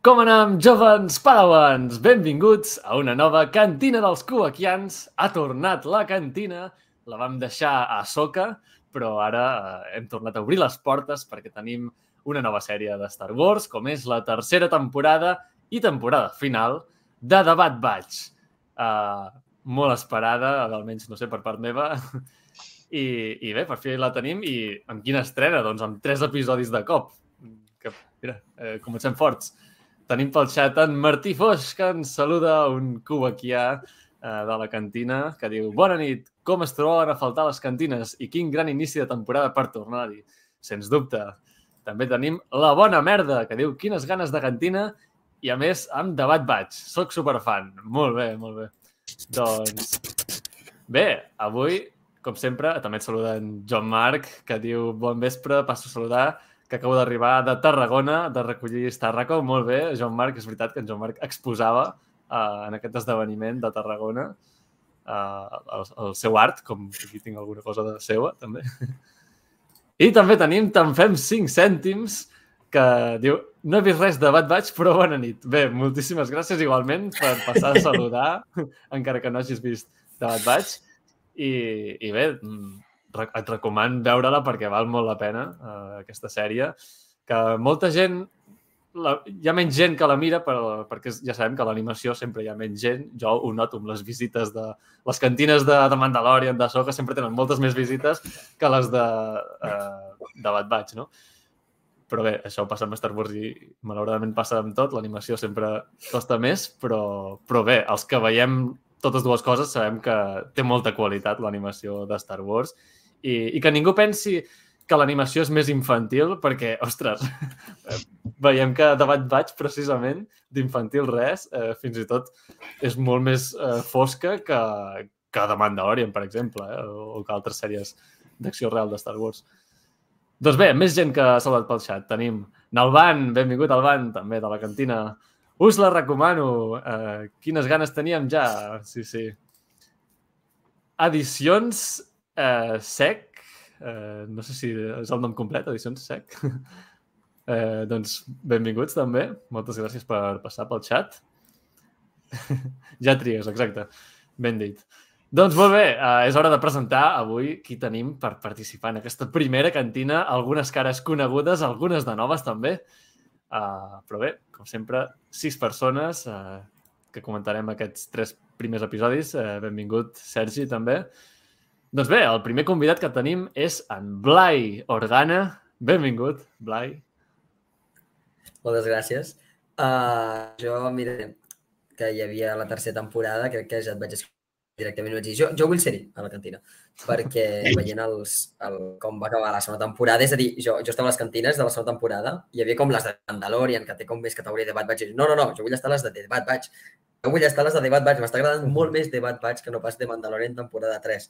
Com anem, jovens padawans? Benvinguts a una nova cantina dels Kuakians. Ha tornat la cantina, la vam deixar a soca, però ara eh, hem tornat a obrir les portes perquè tenim una nova sèrie de Star Wars, com és la tercera temporada i temporada final de The Bad Batch. Uh, molt esperada, almenys, no sé, per part meva. I, I bé, per fi la tenim i amb quina estrena? Doncs amb tres episodis de cop. Que, mira, eh, comencem forts. Tenim pel xat en Martí Foix, que ens saluda un cubaquià eh, de la cantina, que diu Bona nit, com es troben a faltar les cantines i quin gran inici de temporada per tornar-hi. Sens dubte. També tenim la bona merda, que diu quines ganes de cantina i a més amb debat vaig. Soc superfan. Molt bé, molt bé. Doncs bé, avui, com sempre, també et saluda en Joan Marc, que diu bon vespre, passo a saludar que acabo d'arribar de Tarragona, de recollir Tàrraco. Molt bé, Joan Marc, és veritat que en Joan Marc exposava uh, en aquest esdeveniment de Tarragona uh, el, el seu art, com aquí tinc alguna cosa de seua, també. I també tenim Te'n fem 5 cèntims, que diu no he vist res de Bad Batch, però bona nit. Bé, moltíssimes gràcies igualment per passar a saludar, encara que no hagis vist de Bad Batch. I, i bé, mm, et recoman veure-la perquè val molt la pena, uh, aquesta sèrie, que molta gent, la, hi ha menys gent que la mira, però, perquè ja sabem que l'animació sempre hi ha menys gent. Jo ho noto amb les visites de... Les cantines de, de Mandalorian, de Soca, sempre tenen moltes més visites que les de, uh, de Bad Batch, no? Però bé, això passa amb Star Wars i malauradament passa amb tot. L'animació sempre costa més, però, però bé, els que veiem totes dues coses sabem que té molta qualitat l'animació de Star Wars i que ningú pensi que l'animació és més infantil, perquè, ostres, veiem que debat vaig precisament d'infantil res, eh, fins i tot és molt més eh, fosca que, que The Mandalorian, per exemple, eh, o que altres sèries d'acció real de Star Wars. Doncs bé, més gent que ha saludat pel xat. Tenim Nalban, benvingut Alban, també de la cantina. Us la recomano. Eh, quines ganes teníem ja. Sí, sí. Edicions eh, SEC, eh, no sé si és el nom complet, Edicions SEC. eh, doncs benvinguts també, moltes gràcies per passar pel xat. ja tries, exacte, ben dit. Doncs molt bé, eh, és hora de presentar avui qui tenim per participar en aquesta primera cantina. Algunes cares conegudes, algunes de noves també. Uh, però bé, com sempre, sis persones uh, que comentarem aquests tres primers episodis. Uh, benvingut, Sergi, també. Doncs bé, el primer convidat que tenim és en Blai Organa. Benvingut, Blai. Moltes gràcies. Uh, jo, mira, que hi havia la tercera temporada, crec que ja et vaig escriure directament vaig dir, jo, jo vull ser-hi a la cantina, perquè veient els, el, com va acabar la segona temporada, és a dir, jo, jo estava a les cantines de la segona temporada, hi havia com les de Mandalorian, que té com més categoria de Bad Batch, no, no, no, jo vull estar a les de The Bad Batch, jo vull estar a les de The Bad Batch, m'està agradant molt més The Bad Batch que no pas The Mandalorian temporada 3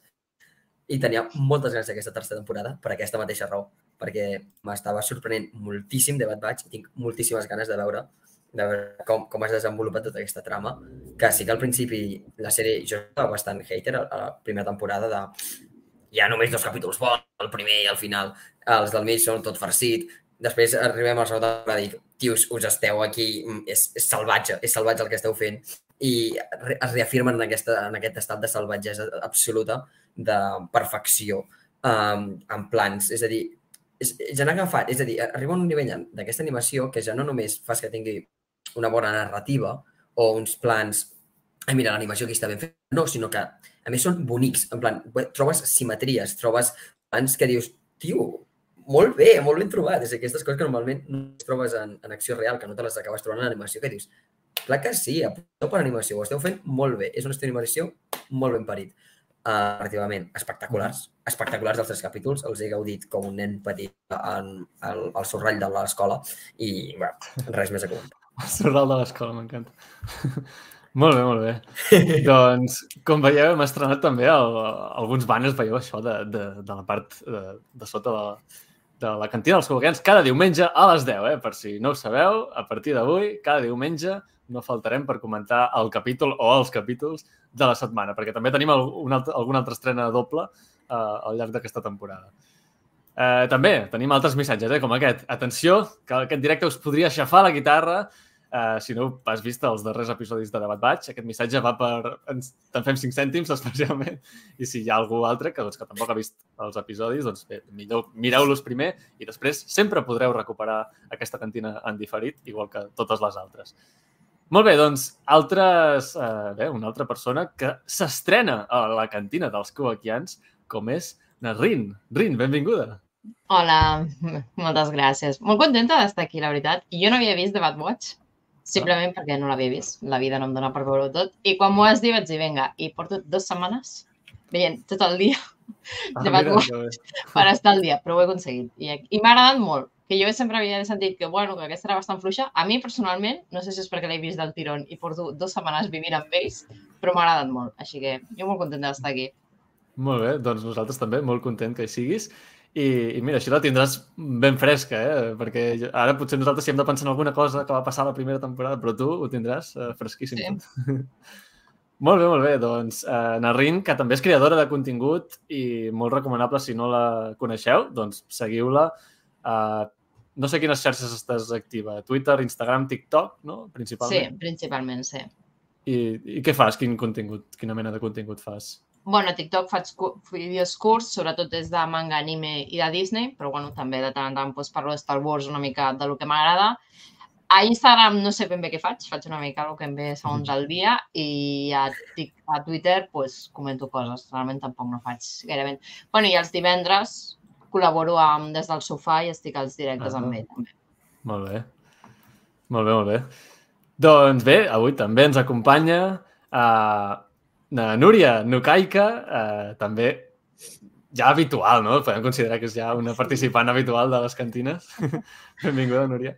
i tenia moltes ganes d'aquesta tercera temporada per aquesta mateixa raó, perquè m'estava sorprenent moltíssim de Bad Batch i tinc moltíssimes ganes de veure de veure com, com es desenvolupa tota aquesta trama, que sí que al principi la sèrie, jo estava bastant hater a la primera temporada de hi ha només dos capítols bons, el primer i el final, els del mig són tot farcit, després arribem a la segona temporada i dic, tios, us esteu aquí, és, és salvatge, és salvatge el que esteu fent, i es reafirmen en, aquesta, en aquest estat de salvatgesa absoluta, de perfecció, um, en plans. És a dir, és, ja han agafat, és a dir, arriba a un nivell d'aquesta animació que ja no només fas que tingui una bona narrativa o uns plans ai, mira, l'animació aquí està ben feta, no, sinó que a més són bonics, en plan, trobes simetries, trobes plans que dius, tio, molt bé, molt ben trobat. És aquestes coses que normalment no es trobes en, en acció real, que no te les acabes trobant en animació, que dius, Clar que sí, apunteu per animació, ho esteu fent molt bé. És un estil d'animació molt ben parit. Uh, relativament espectaculars, espectaculars dels tres capítols, els he gaudit com un nen petit en el, el sorrall de l'escola i bueno, res més a comentar. El sorrall de l'escola, m'encanta. molt bé, molt bé. doncs, com veieu, hem estrenat també el, alguns banners, veieu això de, de, de la part de, de sota de, de la cantina dels col·loquians cada diumenge a les 10, eh? per si no ho sabeu, a partir d'avui, cada diumenge no faltarem per comentar el capítol o els capítols de la setmana, perquè també tenim un altre, alguna altra estrena doble eh, al llarg d'aquesta temporada. Eh, també tenim altres missatges, eh, com aquest. Atenció, que aquest directe us podria aixafar la guitarra. Uh, si no has vist els darrers episodis de Debat Batch, aquest missatge va per... Ens, te'n fem 5 cèntims, especialment. I si hi ha algú altre que, doncs, que tampoc ha vist els episodis, doncs bé, millor mireu-los primer i després sempre podreu recuperar aquesta cantina en diferit, igual que totes les altres. Molt bé, doncs, altres, eh, bé, una altra persona que s'estrena a la cantina dels Coaquians, com és Rin. Rin, benvinguda. Hola, moltes gràcies. Molt contenta d'estar aquí, la veritat. Jo no havia vist The Bad Watch, simplement perquè no l'havia vist. La vida no em dona per veure tot. I quan m'ho has dit vaig dir, vinga, i porto dues setmanes veient tot el dia ah, de Bad Watch per estar al dia, però ho he aconseguit. I, i m'ha agradat molt, que jo sempre havia sentit que, bueno, que aquesta era bastant fluixa. A mi, personalment, no sé si és perquè l'he vist del tirón i porto dues setmanes vivint amb ells, però m'ha agradat molt. Així que jo molt contenta d'estar aquí. Molt bé, doncs nosaltres també, molt content que hi siguis. I, I mira, això la tindràs ben fresca, eh? perquè ara potser nosaltres si hem de pensar en alguna cosa que va passar la primera temporada, però tu ho tindràs eh, fresquíssim. Sí. molt bé, molt bé. Doncs eh, Narrin, que també és creadora de contingut i molt recomanable si no la coneixeu, doncs seguiu-la. Eh, no sé quines xarxes estàs activa. Twitter, Instagram, TikTok, no? Principalment. Sí, principalment, sí. I, I què fas? Quin contingut? Quina mena de contingut fas? bueno, a TikTok faig vídeos curts, sobretot des de manga, anime i de Disney, però bueno, també de tant en tant doncs, parlo de Star Wars una mica de lo que m'agrada. A Instagram no sé ben bé què faig, faig una mica el que em ve segons el dia i a, a Twitter pues, comento coses, realment tampoc no faig gairebé. bueno, i els divendres col·laboro amb Des del sofà i estic als directes -huh. amb ell també. Molt bé. Molt bé, molt bé. Doncs bé, avui també ens acompanya uh, Uh, Núria Nukaika, uh, també ja habitual, no? Podem considerar que és ja una participant habitual de les cantines. Benvinguda, Núria.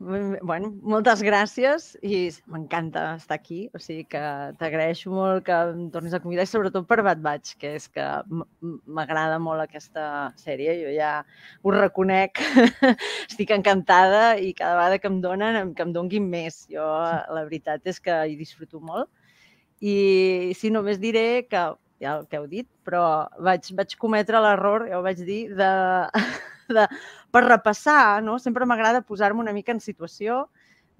Bueno, moltes gràcies i m'encanta estar aquí, o sigui que t'agraeixo molt que em tornis a convidar i sobretot per Bad Batch, que és que m'agrada molt aquesta sèrie, jo ja ho reconec, estic encantada i cada vegada que em donen, que em donguin més. Jo la veritat és que hi disfruto molt. I si només diré que, ja el que heu dit, però vaig, vaig cometre l'error, ja ho vaig dir, de, de, per repassar, no? sempre m'agrada posar-me una mica en situació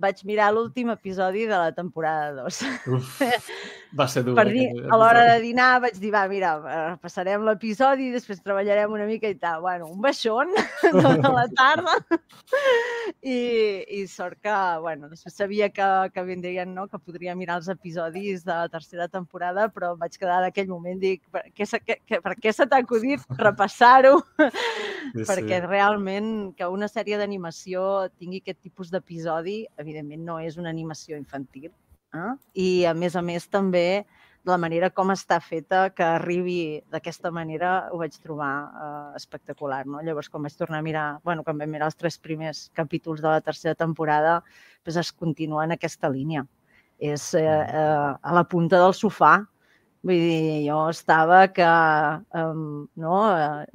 vaig mirar l'últim episodi de la temporada 2. Uf, va ser dur. Per dir, a l'hora de dinar vaig dir, va, mira, passarem l'episodi, després treballarem una mica i tal. Bueno, un baixón tota la tarda. I, I sort que, bueno, després sabia que, que vindrien, no?, que podria mirar els episodis de la tercera temporada, però vaig quedar d'aquell moment, dic, per què, que, que, per què se t'ha acudit repassar-ho? Sí, Perquè sí. realment que una sèrie d'animació tingui aquest tipus d'episodi, evidentment no és una animació infantil. Eh? I, a més a més, també la manera com està feta, que arribi d'aquesta manera, ho vaig trobar eh, espectacular. No? Llavors, quan vaig tornar a mirar, bueno, quan vam mirar els tres primers capítols de la tercera temporada, doncs es continua en aquesta línia. És eh, eh, a la punta del sofà, Vull dir, jo estava que um, no,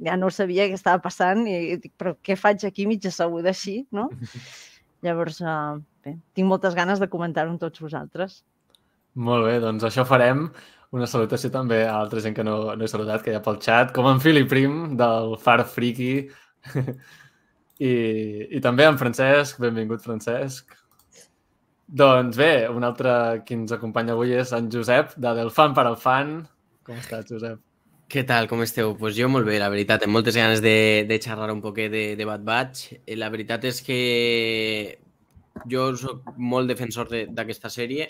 ja no sabia què estava passant i dic, però què faig aquí mig asseguda així, no? Llavors, uh, bé, tinc moltes ganes de comentar-ho amb tots vosaltres. Molt bé, doncs això farem. Una salutació també a altra gent que no, no he saludat, que hi ha pel xat, com en Fili Prim, del Far Friki, I, i també en Francesc. Benvingut, Francesc. Doncs bé, un altre que ens acompanya avui és en Josep, de Del Fan per al Fan. Com estàs, Josep? Què tal, com esteu? Doncs pues jo molt bé, la veritat. Amb moltes ganes de, de xerrar un poquet de, de Bad Batch. Eh, la veritat és que jo sóc molt defensor d'aquesta de, sèrie.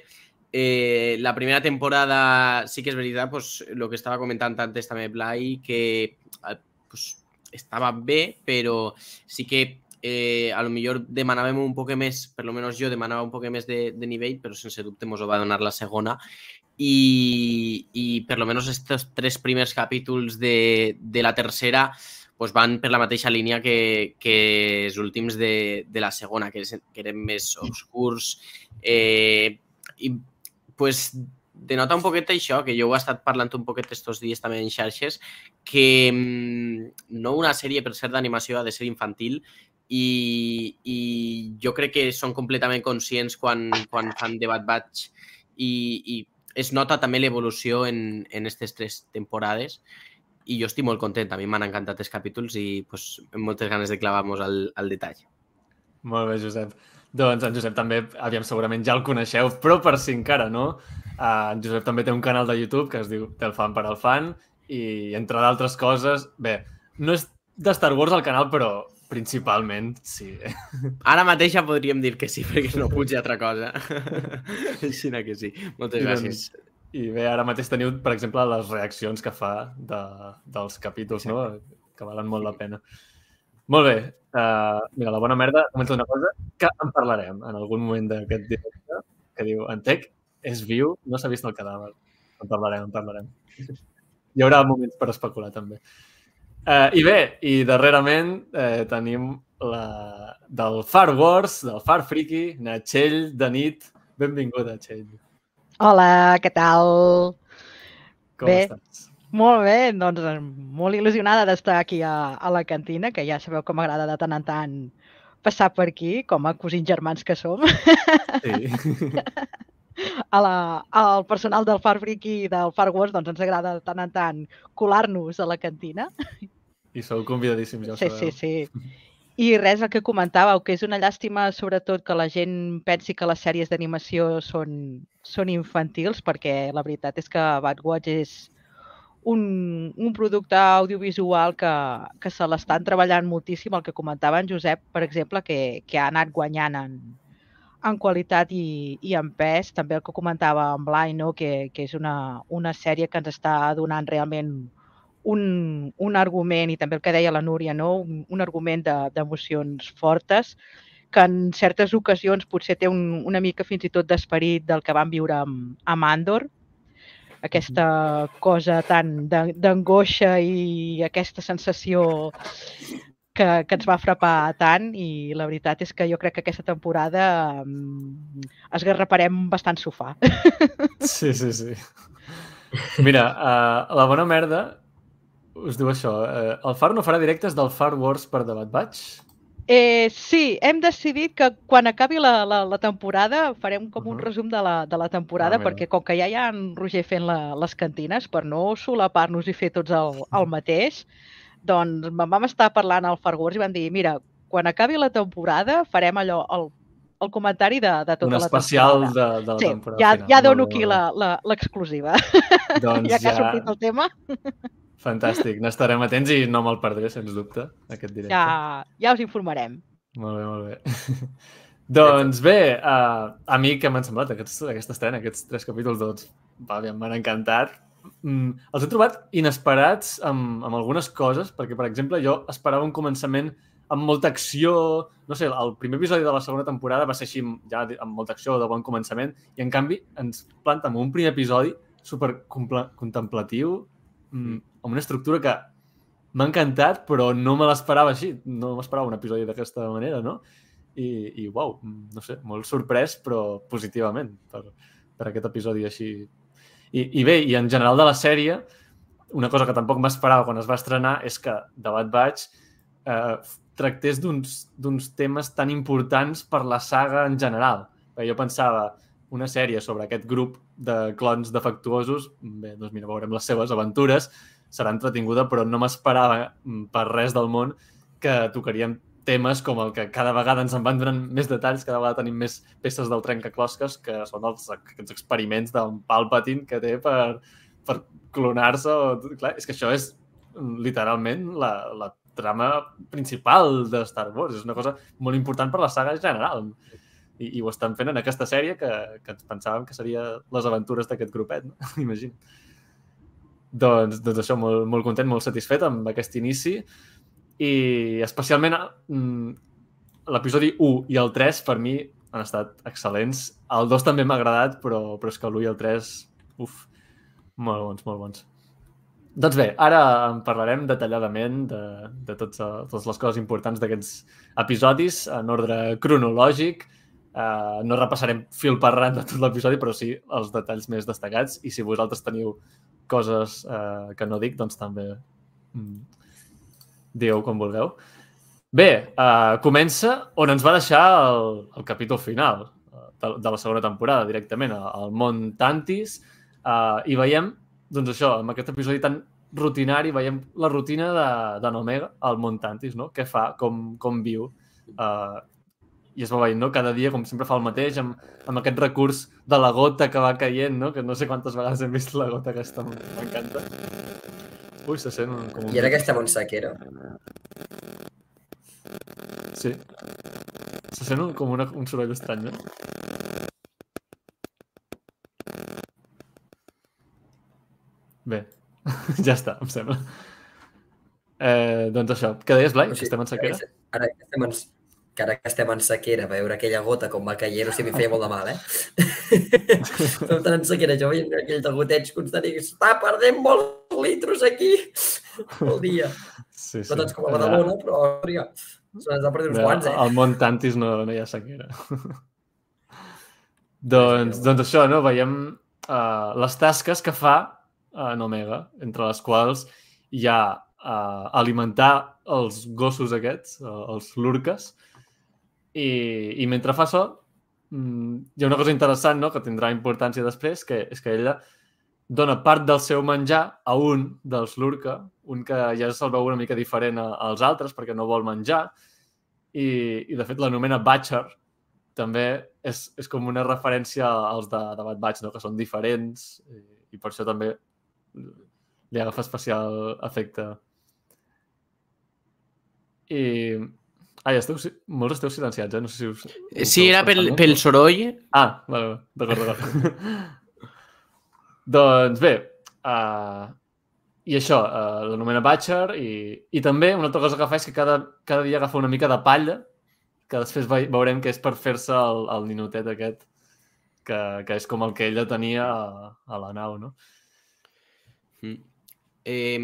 Eh, la primera temporada sí que és veritat, pues, el que estava comentant antes també Blai, que eh, pues, estava bé, però sí que eh, a lo millor demanàvem un poc més, per lo menos jo demanava un poc més de, de nivell, però sense dubte mos ho va donar la segona. I, i per lo menos estos tres primers capítols de, de la tercera pues van per la mateixa línia que, que els últims de, de la segona, que, que eren més oscurs. Eh, I pues, denota un poquet això, que jo ho he estat parlant un poquet estos dies també en xarxes, que mm, no una sèrie per ser d'animació ha de ser infantil i, i jo crec que són completament conscients quan, quan fan Debat Batch i, i es nota també l'evolució en, en aquestes tres temporades i jo estic molt content. A mi m'han encantat els capítols i pues, amb moltes ganes de clavar-nos al, al detall. Molt bé, Josep. Doncs en Josep també, aviam, segurament ja el coneixeu, però per si encara no, uh, en Josep també té un canal de YouTube que es diu Del fan per al fan i, entre d'altres coses, bé, no és de Star Wars al canal, però principalment sí. Ara mateix ja podríem dir que sí, perquè no puig altra cosa. Així que sí. Moltes I gràcies. Doncs, I bé, ara mateix teniu, per exemple, les reaccions que fa de, dels capítols, no? Que valen molt la pena. Molt bé. Uh, mira, la bona merda, comento una cosa que en parlarem en algun moment d'aquest directe, que diu, Antec és viu, no s'ha vist el cadàver. En parlarem, en parlarem. Hi haurà moments per especular, també. Uh, I bé, i darrerament eh, tenim la del Far Wars, del Far Friki, Natxell de nit. Benvinguda, Natxell. Hola, què tal? Com Bé. estàs? Molt bé, doncs eh, molt il·lusionada d'estar aquí a, a la cantina, que ja sabeu com m'agrada de tant en tant passar per aquí, com a cosins germans que som. Sí. A la, al personal del Far Friki i del Far Wars doncs ens agrada de tant en tant colar-nos a la cantina. I sou convidadíssims, ja ho Sí, sabeu. sí, sí. I res, el que comentàveu, que és una llàstima sobretot que la gent pensi que les sèries d'animació són, són infantils, perquè la veritat és que Bad Watch és un, un producte audiovisual que, que se l'estan treballant moltíssim, el que comentava en Josep, per exemple, que, que ha anat guanyant en, en qualitat i, i en pes. També el que comentava en Blai, no? que, que és una, una sèrie que ens està donant realment un, un argument, i també el que deia la Núria, no? un, un argument de- d'emocions fortes, que en certes ocasions potser té un, una mica fins i tot d'esperit del que vam viure amb, amb Andor, aquesta cosa tan de- d'angoixa i aquesta sensació que, que ens va frapar tant i la veritat és que jo crec que aquesta temporada mm, esgarraparem bastant sofà. Sí, sí, sí. Mira, uh, la bona merda us diu això. Uh, el Far no farà directes del Far Wars per debat Batch? Eh, sí, hem decidit que quan acabi la, la, la temporada farem com un Uhum. resum de la, de la temporada, Ah, mira. perquè com que ja hi ha en Roger fent la, les cantines, per no solapar-nos i fer tots el, el mateix, doncs vam estar parlant al Far Wars i vam dir, mira, quan acabi la temporada farem allò, el, el comentari de, de tota Un la especial temporada. de, de la Sí, temporada ja, final. ja dono aquí molt la- la- l'exclusiva. Doncs Ja que ha ja, sortit el tema, fantàstic. N'estarem atents i no me'l perdré, sens dubte, aquest directe. ja, ja us informarem. Molt bé, molt bé. doncs bé, uh, a mi que m'han semblat aquests, aquesta estrena, aquests tres capítols, doncs, va, m'han encantat. Mm, els he trobat inesperats amb, amb algunes coses, perquè, per exemple, jo esperava un començament amb molta acció... No sé, el primer episodi de la segona temporada va ser així, ja amb molta acció, de bon començament, i en canvi ens planta amb un primer episodi super contemplatiu, mm, amb una estructura que m'ha encantat, però no me l'esperava així. No m'esperava un episodi d'aquesta manera, no? I, i uau, no sé, molt sorprès, però positivament per, per aquest episodi així. I, I bé, i en general de la sèrie, una cosa que tampoc m'esperava quan es va estrenar és que The Bad Batch eh, tractés d'uns temes tan importants per la saga en general. Perquè jo pensava, una sèrie sobre aquest grup de clons defectuosos, bé, doncs mira, veurem les seves aventures, serà entretinguda, però no m'esperava mm, per res del món que tocaríem temes com el que cada vegada ens en van donant més detalls, cada vegada tenim més peces del trencaclosques, que són els, aquests experiments d'un Palpatine que té per, per clonar-se. O... Clar, és que això és mm, literalment la, la trama principal de Star Wars. És una cosa molt important per la saga en general. I, i ho estan fent en aquesta sèrie que, que ens pensàvem que seria les aventures d'aquest grupet, no? Imagina. Doncs, doncs això, molt, molt content, molt satisfet amb aquest inici i especialment mm, l'episodi 1 i el 3 per mi han estat excel·lents. El 2 també m'ha agradat, però, però és que l'1 i el 3, uf, molt bons, molt bons. Doncs bé, ara en parlarem detalladament de, de tots, totes les coses importants d'aquests episodis en ordre cronològic. Uh, no repassarem fil per ran de tot l'episodi, però sí els detalls més destacats. I si vosaltres teniu coses uh, que no dic, doncs també mm, dieu com vulgueu. Bé, uh, comença on ens va deixar el, el capítol final eh, de, de la segona temporada, directament, al món Tantis, uh, i veiem, doncs això, amb aquest episodi tan rutinari, veiem la rutina de, de Omega al món Tantis, no? Què fa, com, com viu. Uh, i es va veient, no? Cada dia, com sempre fa el mateix, amb, amb aquest recurs de la gota que va caient, no? Que no sé quantes vegades hem vist la gota aquesta, m'encanta. Ui, se sent un, com un... I era aquesta Montsequera. Sí. Se sent un, com una, un soroll estrany, no? Bé, ja està, em sembla. Eh, doncs això, què deies, Blai? O Que estem en sequera? Ara que estem en, que ara que estem en sequera, veure aquella gota com va caient, o sigui, em feia molt de mal, eh? Estem tan en sequera, jo veient aquell de goteig constant i està perdent molts litros aquí al dia. Sí, No tants com a Badalona, però hòstia, se n'ha perdut uns quants, eh? Al món Tantis no, no hi ha sequera. doncs, doncs això, no? Veiem uh, les tasques que fa uh, en Omega, entre les quals hi ha uh, alimentar els gossos aquests, uh, els lurques, i, i mentre fa això, mm, hi ha una cosa interessant no? que tindrà importància després, que és que ella dona part del seu menjar a un dels lurca, un que ja se'l veu una mica diferent als altres perquè no vol menjar, i, i de fet l'anomena Batcher també és, és com una referència als de, de Bad Batch, no? que són diferents i, i per això també li agafa especial efecte. I... Ai, esteu, si- molts esteu silenciats, eh? No sé si us... us Sí, era pel, pel soroll. Ah, vale, d'acord, d'acord. doncs bé, uh, i això, uh, l'anomena Batcher i, i també una altra cosa que fa és que cada, cada dia agafa una mica de palla que després ve, veurem que és per fer-se el, el ninotet aquest que, que és com el que ella tenia a, a la nau, no? Mm. Eh,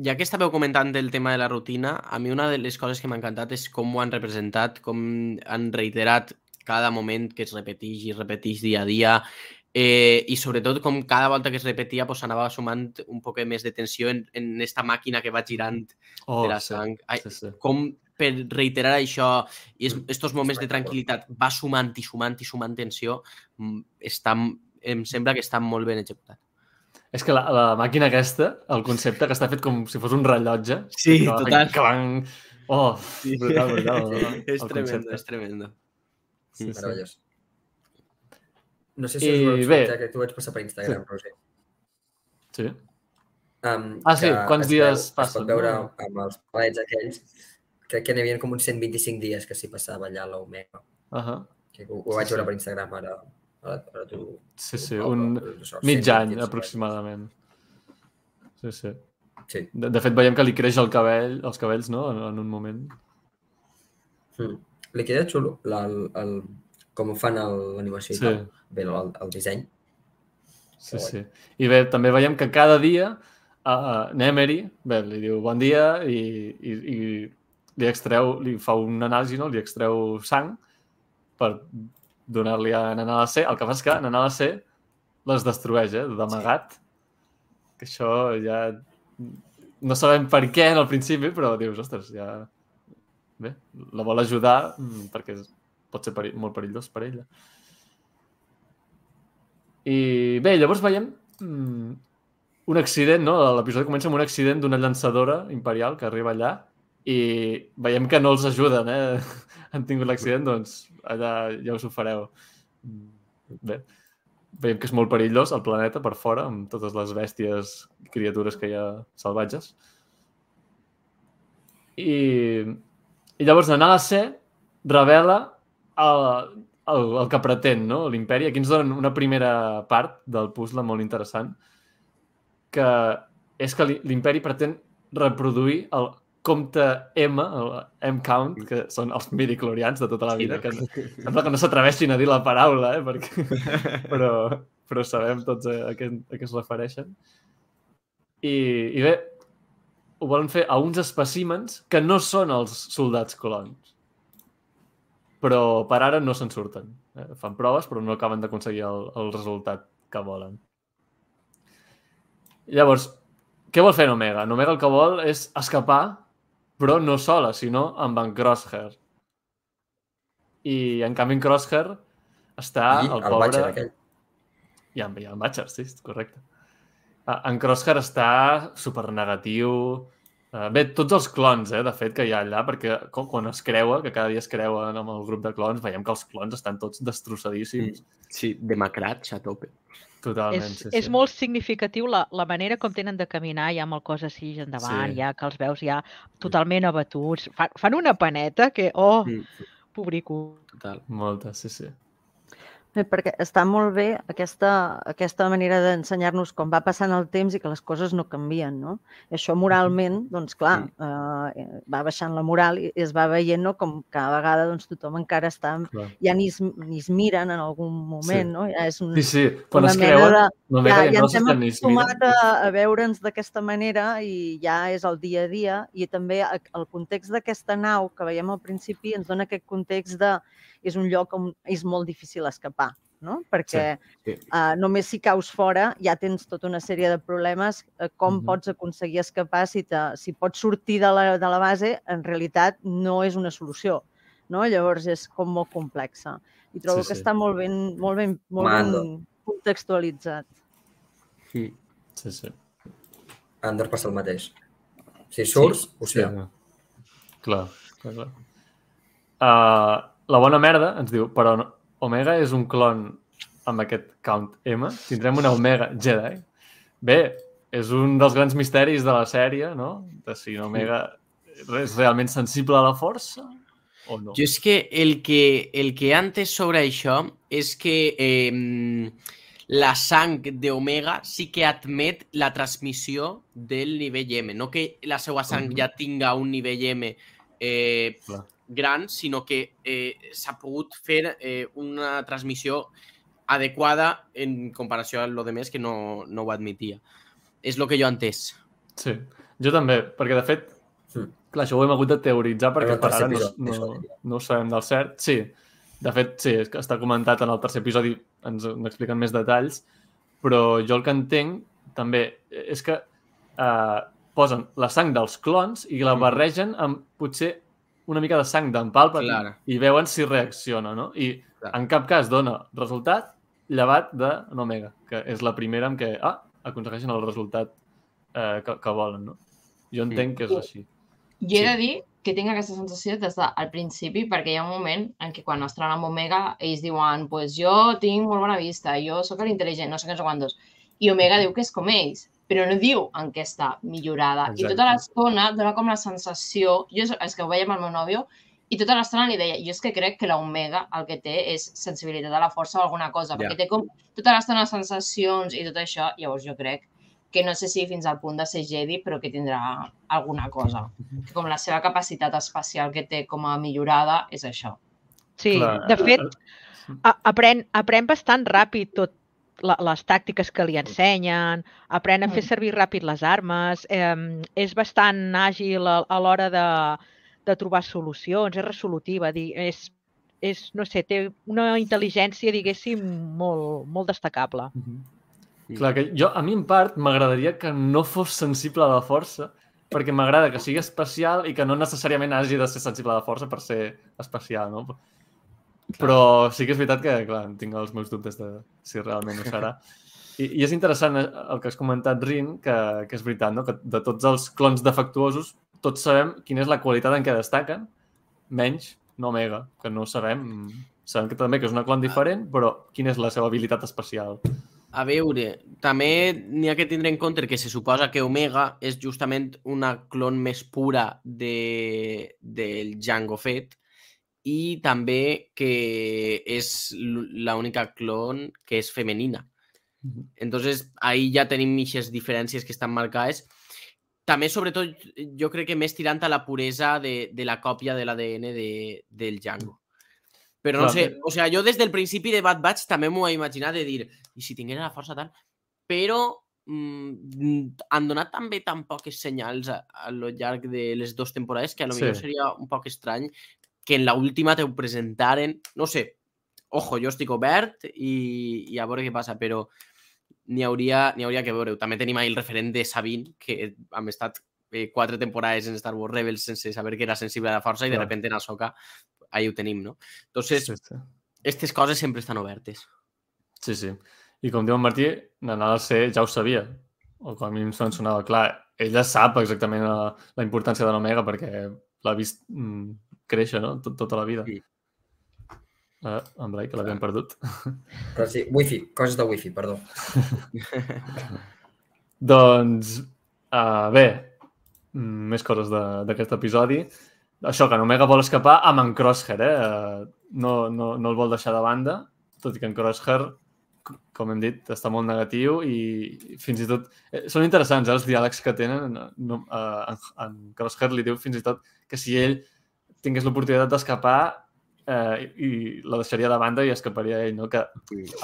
ja que estàveu comentant del tema de la rutina, a mi una de les coses que m'ha encantat és com ho han representat, com han reiterat cada moment que es repeteix i es repeteix dia a dia eh, i sobretot com cada volta que es repetia pues, anava sumant un poc més de tensió en, en esta màquina que va girant Oh, de la sí, sang. Ai, sí, sí. com per reiterar això i aquests moments de tranquil·litat va sumant i sumant i sumant tensió, mm, està, em sembla que està molt ben executat. És que la, la màquina aquesta, el concepte, que està fet com si fos un rellotge. Sí, que total. Que van... Oh, brutal, brutal. el- és tremendo, concepte. és tremendo. Sí, sí. Meravellós. No sé si I us ho bé. que tu vaig passar per Instagram, sí. Roger. Sí. Um, Ah, sí? Quants es dies veu, passen, Es pot veure no? amb els palets aquells, crec que n'hi havia com uns 125 dies que s'hi passava allà a l'Omega. Uh -huh. Que ho, ho Sí, vaig veure sí. per Instagram ara. Ara, ara tu... Sí, sí, un mig 120 any aproximadament. Sí, sí. Sí. De, de fet, veiem que li creix el cabell, els cabells, no?, en, en un moment. Mm. Li queda xulo la, el, el, com ho fan l'animació Sí. i tal. Bé, el, el disseny. Sí, Que sí. I bé, també veiem que cada dia uh, uh, Nemery, bé, li diu bon dia i, i, i li extreu, li fa un anàlisi, no? Li extreu sang per donar-li a Nanala C. El que passa és que Nanala C les destrueix, eh? D'amagat. Que això ja... No sabem per què en el principi, però dius, ostres, ja... Bé, la vol ajudar mm, perquè pot ser peri molt perillós per ella. I bé, llavors veiem mm, un accident, no? L'episodi comença amb un accident d'una llançadora imperial que arriba allà i veiem que no els ajuden, eh? Han tingut l'accident, doncs allà ja us ho fareu. Mm, Bé, veiem que és molt perillós el planeta per fora, amb totes les bèsties i criatures que hi ha salvatges. I, i llavors Nanala C revela el, el, el que pretén no? l'imperi. Aquí ens donen una primera part del puzzle molt interessant, que és que l'im- l'imperi pretén reproduir el compte M, el M-count, que són els midiclorians de tota la Sí, vida, no? que sembla que no s'atreveixin a dir la paraula, eh? Perquè... però, però sabem tots a, a, què, a què es refereixen. I, I bé, ho volen fer a uns espècimens que no són els soldats colons. Però per ara no se'n surten. Eh? Fan proves, però no acaben d'aconseguir el, el resultat que volen. Llavors, què vol fer en Omega? En Omega el que vol és escapar, però no sola, sinó amb en Crosshair. I en canvi en Crosshair està I el, el pobre... Aquell. I en, i en Batcher, sí, correcte. Ah, En Crosshair està super negatiu, Uh, bé, tots els clons, eh, de fet, que hi ha allà, perquè co- quan es creua, que cada dia es creuen amb el grup de clons, veiem que els clons estan tots destrossadíssims. Sí, demacrats a tope. Totalment, És, sí, és sí. molt significatiu la, la manera com tenen de caminar, ja amb el cos així endavant, Sí. ja que els veus ja totalment abatuts. Fan, fan una paneta que, oh, Mm, pobrico. total. Molta, sí, sí. Bé, perquè està molt bé aquesta, aquesta manera d'ensenyar-nos com va passant el temps i que les coses no canvien, no? I això moralment, doncs clar, eh, va baixant la moral i es va veient no? com cada vegada doncs, tothom encara està... Clar. Ja ni es, ni es miren en algun moment, Sí. no? Ja és un, Sí, sí, quan una es mena creuen, de- no ja, ja, no ens hem acostumat a, a veure'ns d'aquesta manera i ja és el dia a dia i també el context d'aquesta nau que veiem al principi ens dona aquest context de és un lloc on és molt difícil escapar, no? Perquè sí. uh, només si caus fora ja tens tota una sèrie de problemes uh, com Mhm. pots aconseguir escapar si, te, si pots sortir de la, de la base en realitat no és una solució, no? Llavors és com molt complexa. I trobo Sí, que sí. està molt ben, molt ben, molt Mando. ben contextualitzat. Sí, sí. A Andor passa el mateix. Si surts, ho sé. Clar, clar, clar. Uh, la bona merda ens diu, però no- Omega és un clon amb aquest count M? Tindrem una Omega Jedi? Bé, és un dels grans misteris de la sèrie, no? De si Omega és realment sensible a la força o no. Jo és que el que, el que antes sobre això és que eh, la sang d'Omega sí que admet la transmissió del nivell M. No que la seva sang Mhm. ja tinga un nivell M eh, Clar. Gran, sinó que eh, s'ha pogut fer eh, una transmissió adequada en comparació a lo de més que no, no ho admetia. És el que jo he entès. Sí, jo també, perquè de fet, Mm. clar, això ho hem hagut de teoritzar perquè per ara no, no, no ho sabem del cert. Sí, de fet, sí, és que està comentat en el tercer episodi, ens n'expliquen més detalls, però jo el que entenc també és que eh, posen la sang dels clons i la Mhm. barregen amb potser una mica de sang d'en Palpatine Clar. i veuen si reacciona, no? I Clar. en cap cas dona resultat llevat de l'Omega, que és la primera en què ah, aconsegueixen el resultat eh, que, que volen, no? Jo entenc que és així. Jo he Sí. de dir que tinc aquesta sensació des del principi, perquè hi ha un moment en què quan estan amb Omega, ells diuen, pues jo tinc molt bona vista, jo sóc l'intel·ligent, no sé què, no sé quantos. I Omega diu que és com ells, però no diu en què està millorada. I Exacte. tota l'estona dona com la sensació, jo és, és que ho veia amb el meu nòvio, i tota l'estona li deia, jo és que crec que l'Omega el que té és sensibilitat a la força o alguna cosa, Ja. perquè té com tota l'estona sensacions i tot això, llavors jo crec que no sé si fins al punt de ser Jedi, però que tindrà alguna cosa. Que com la seva capacitat espacial que té com a millorada és això. Sí, Clar. de fet, a- aprèn, aprèn bastant ràpid tot la, les tàctiques que li ensenyen, aprèn a fer Mm. servir ràpid les armes, eh, és bastant àgil a, a l'hora de, de trobar solucions, és resolutiva, di- és, és, no sé, té una intel·ligència, diguéssim, molt, molt destacable. Mhm. Clar, que jo, a mi en part m'agradaria que no fos sensible a la força, perquè m'agrada que sigui especial i que no necessàriament hagi de ser sensible a la força per ser especial, no? Però sí que és veritat que, clar, tinc els meus dubtes de si realment ho serà. I, i és interessant eh, el que has comentat, Rin, que, que és veritat, no? que de tots els clons defectuosos tots sabem quina és la qualitat en què destaquen, menys Omega, que no sabem. Sabem que també que és una clon diferent, però quina és la seva habilitat especial? A veure, també n'hi ha que tindre en compte que se suposa que Omega és justament una clon més pura de, del Jango Fett i també que és l'única clon que és femenina. Entonces, ahí ja tenim aquestes diferències que estan marcades. També, sobretot, jo crec que més tirant a la puresa de, de la còpia de l'ADN de, del Django. Però no Clar, sé, o sea, jo des del principi de Bad Batch també m'ho he imaginat de dir, i si tinguera la força tal, però mm, han donat també tan poques senyals a, a lo llarg de les dues temporades que a lo Sí. millor seria un poc estrany que en la última te presentaren, no sé, ojo, jo estic obert i, i a veure què passa, però n'hi hauria, n'hi hauria que veure-ho. També tenim ahí el referent de Sabine, que hem estat eh, quatre temporades en Star Wars Rebels sense saber que era sensible a la força i de repente en Ahsoka ahí ho tenim, no? Entonces, Sí, sí. aquestes coses sempre estan obertes. Sí, sí. I com diu en Martí, Nanal C ja ho sabia. O com a mínim se'n sonava clar. ella sap exactament la, la importància de l'Omega perquè l'ha vist mm, créixer, no? Tot, tota la vida. Sí. Eh, en Blai, que l'havíem perdut. Però sí, wifi, coses de wifi, perdó. Doncs, uh, bé, mm, més coses de- d'aquest episodi. Això, que en Omega vol escapar amb en Crosshair, eh? Uh, No, no, no el vol deixar de banda, tot i que en Crosshair, com hem dit, està molt negatiu i fins i tot... Eh, són interessants, eh, els diàlegs que tenen. No, uh, en, en Crosshair li diu fins i tot que si ell tingués l'oportunitat d'escapar eh, i, la deixaria de banda i escaparia ell, no? Que,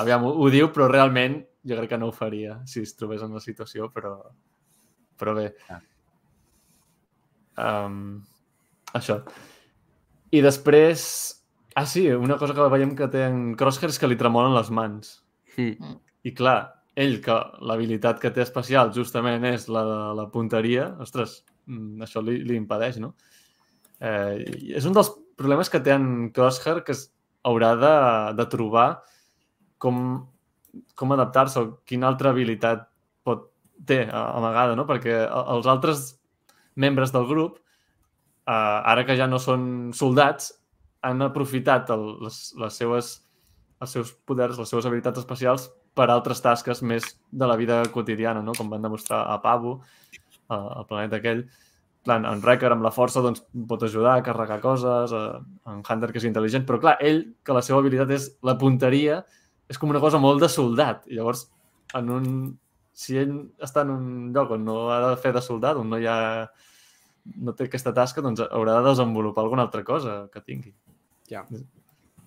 aviam, ho, ho diu, però realment jo crec que no ho faria si es trobés en la situació, però, però bé. Um, això. I després... Ah, sí, una cosa que veiem que té en Crosshair és que li tremolen les mans. Mm. I clar, ell, que l'habilitat que té especial justament és la de la punteria, ostres, mm, això li, li impedeix, no? Eh, és un dels problemes que té en Crosshair que es haurà de, de trobar com, com adaptar-se o quina altra habilitat pot, té amagada, no? Perquè els altres membres del grup, eh, ara que ja no són soldats, han aprofitat el, les, les seves, els seus poders, les seves habilitats especials per altres tasques més de la vida quotidiana, no? com van demostrar a a- al planeta aquell. Clar, en Wrecker amb la força doncs, pot ajudar a carregar coses, a, en Hunter que és intel·ligent, però clar, ell, que la seva habilitat és la punteria, és com una cosa molt de soldat. I llavors, en un, si ell està en un lloc on no ha de fer de soldat, on no hi ha no té aquesta tasca, doncs haurà de desenvolupar alguna altra cosa que tingui. Ja. Sí.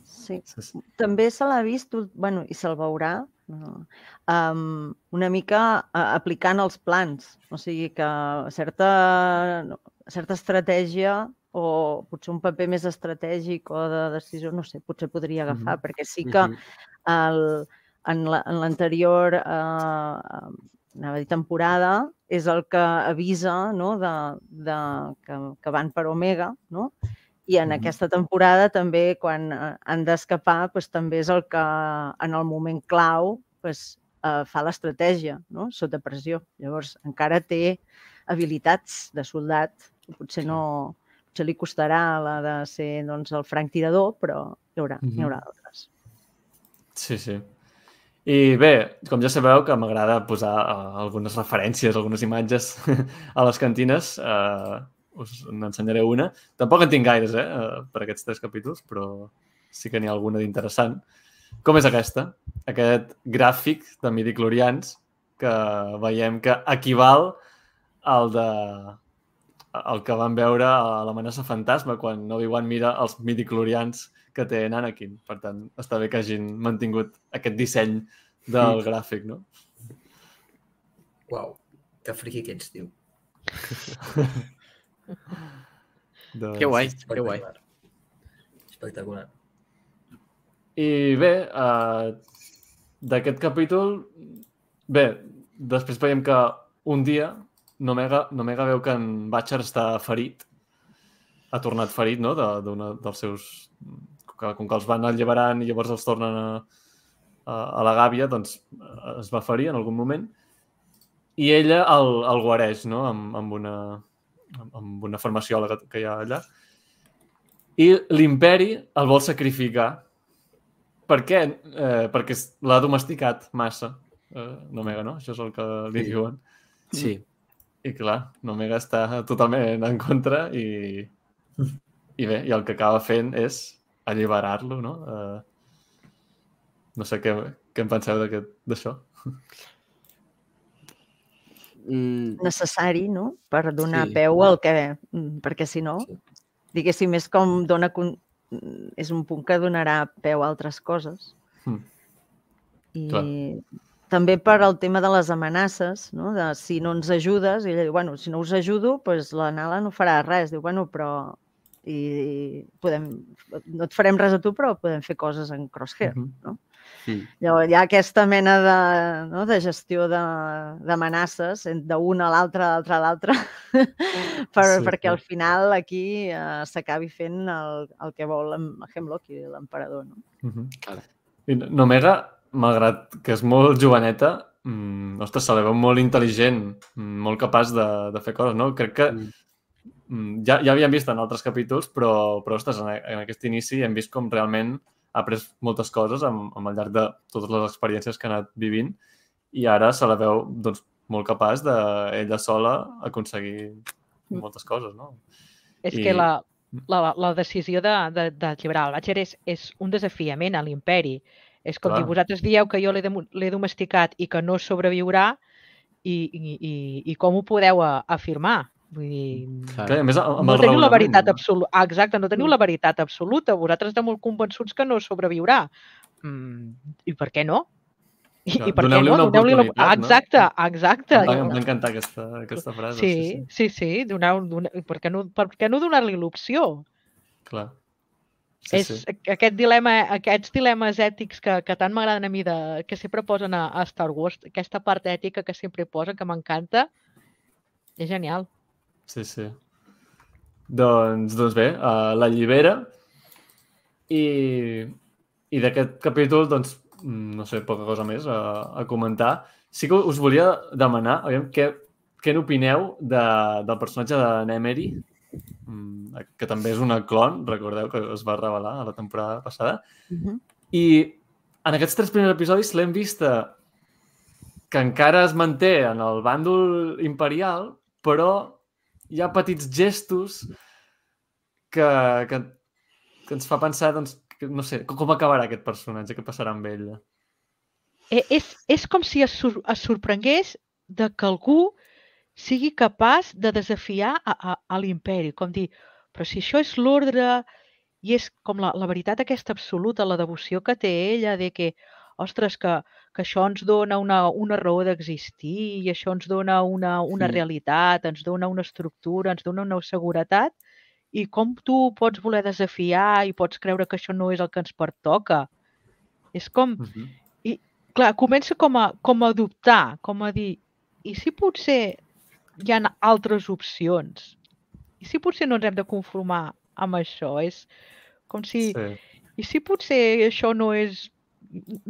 Sí, sí. També se l'ha vist, bueno, i se'l veurà, no, um, una mica uh, aplicant els plans. O sigui que certa, no, certa estratègia o potser un paper més estratègic o de decisió, no sé, potser podria agafar, Mhm. perquè sí que el, en la- en l'anterior eh, anava a dir temporada és el que avisa no, de, de, que, que van per Omega, no? I en Mhm. aquesta temporada també, quan eh, han d'escapar, doncs, també és el que en el moment clau doncs, eh, fa l'estratègia, no? sota pressió. Llavors, encara té habilitats de soldat, que potser no... Potser li costarà la de ser doncs, el franc tirador, però hi haurà, Mhm. hi haurà d'altres. Sí, sí. I bé, com ja sabeu que m'agrada posar uh, algunes referències, algunes imatges a les cantines, uh, us n'ensenyaré una. Tampoc en tinc gaires, eh, uh, per aquests tres capítols, però sí que n'hi ha alguna d'interessant. Com és aquesta? Aquest gràfic de midiclorians que veiem que equival al de el que vam veure a l'amenaça fantasma quan Obi-Wan mira els midiclorians que té Anakin. Per tant, està bé que hagin mantingut aquest disseny del gràfic, no? Uau, que friqui que ets, tio. Doncs... Que guai, que guai. Espectacular. I bé, uh, d'aquest capítol, bé, després veiem que un dia Nomega, Nomega veu que en Batcher està ferit, ha tornat ferit, no?, de- d'una dels seus... Que, com que els van alliberant i llavors els tornen a, a, a la gàbia, doncs eh, es va ferir en algun moment. I ella el, el guareix, no?, amb, amb, una, amb una farmaciola que hi ha allà. I l'imperi el vol sacrificar per què? Eh, perquè l'ha domesticat massa. Eh, Nomega, no? Això és el que li Sí. diuen. Sí. I clar, Nomega està totalment en contra i, i bé, i el que acaba fent és alliberar-lo, no? Eh, no sé què, què en penseu d'això. Mm, necessari, no?, per donar Sí. peu al que... mm, Perquè si no, Sí. diguéssim, és com dona... con- mm, És un punt que donarà peu a altres coses. Mm. I Clar. també per al tema de les amenaces, no? de si no ens ajudes, i ella diu, bueno, si no us ajudo, doncs la Nala no farà res. Diu, bueno, però i, podem, no et farem res a tu, però podem fer coses en Crosshair. Mhm. Mm. Llavors hi ha aquesta mena de, no, de gestió de- d'amenaces en- d'una a l'altra, a l'altra a l'altra, per, Sí, perquè sí. al final aquí eh, s'acabi fent el, el que vol Hemlock i l'emperador. No? Mhm. Clar. I Nomega, malgrat que és molt joveneta, mm, ostres, se la veu molt intel·ligent, mm, molt capaç de, de fer coses, no? Crec que Mm. mm, ja, ja havíem vist en altres capítols, però, però ostres, en, en aquest inici hem vist com realment ha après moltes coses amb, amb al llarg de totes les experiències que ha anat vivint i ara se la veu doncs, molt capaç de ella sola aconseguir Mm. moltes coses, no? És I- que la, la, la decisió de, de, d'alliberar el Batxer és, és un desafiament a l'imperi. És com Clar. dir, vosaltres dieu que jo l'he domesticat i que no sobreviurà i, i, i, i com ho podeu afirmar? Vull dir, Clar. Clar, a més, amb no el teniu la veritat absoluta. Ah, exacte, no teniu la veritat absoluta. Vosaltres esteu molt convençuts que no sobreviurà. Mm, I per què no? I, i per què no? una Doneu-li la... oportunitat, no? Exacte, exacte. Em va, encantar aquesta, aquesta frase. Sí, sí, sí. Donar, donar, per què no, per què no donar-li l'opció? Clar. Sí, és sí. aquest dilema, aquests dilemes ètics que, que tant m'agraden a mi, de, que sempre posen a, a Star Wars, aquesta part ètica que sempre posen, que m'encanta, és genial. Sí, sí. Doncs, doncs bé, uh, l'allibera i, i d'aquest capítol, doncs, no sé, poca cosa més a, a comentar. Sí que us volia demanar, aviam, què, què n'opineu de, del personatge de Nemery, mm, que també és una clon, recordeu que es va revelar a la temporada passada, Mhm. i en aquests tres primers episodis l'hem vista que encara es manté en el bàndol imperial, però hi ha petits gestos que, que, que ens fa pensar, doncs, que, no sé, com acabarà aquest personatge, què passarà amb ell. Eh, És, és com si es, sor es sorprengués de que algú sigui capaç de desafiar a, a, a l'imperi, com dir, però si això és l'ordre i és com la, la veritat aquesta absoluta, la devoció que té ella de que, ostres, que, que això ens dona una, una raó d'existir i això ens dona una, una Mm. realitat, ens dona una estructura, ens dona una seguretat i com tu pots voler desafiar i pots creure que això no és el que ens pertoca. És com, Uh -huh. clar, comença com a, com a dubtar, com a dir, i si potser hi ha altres opcions? I si potser no ens hem de conformar amb això? És com si... Sí. I si potser això no és...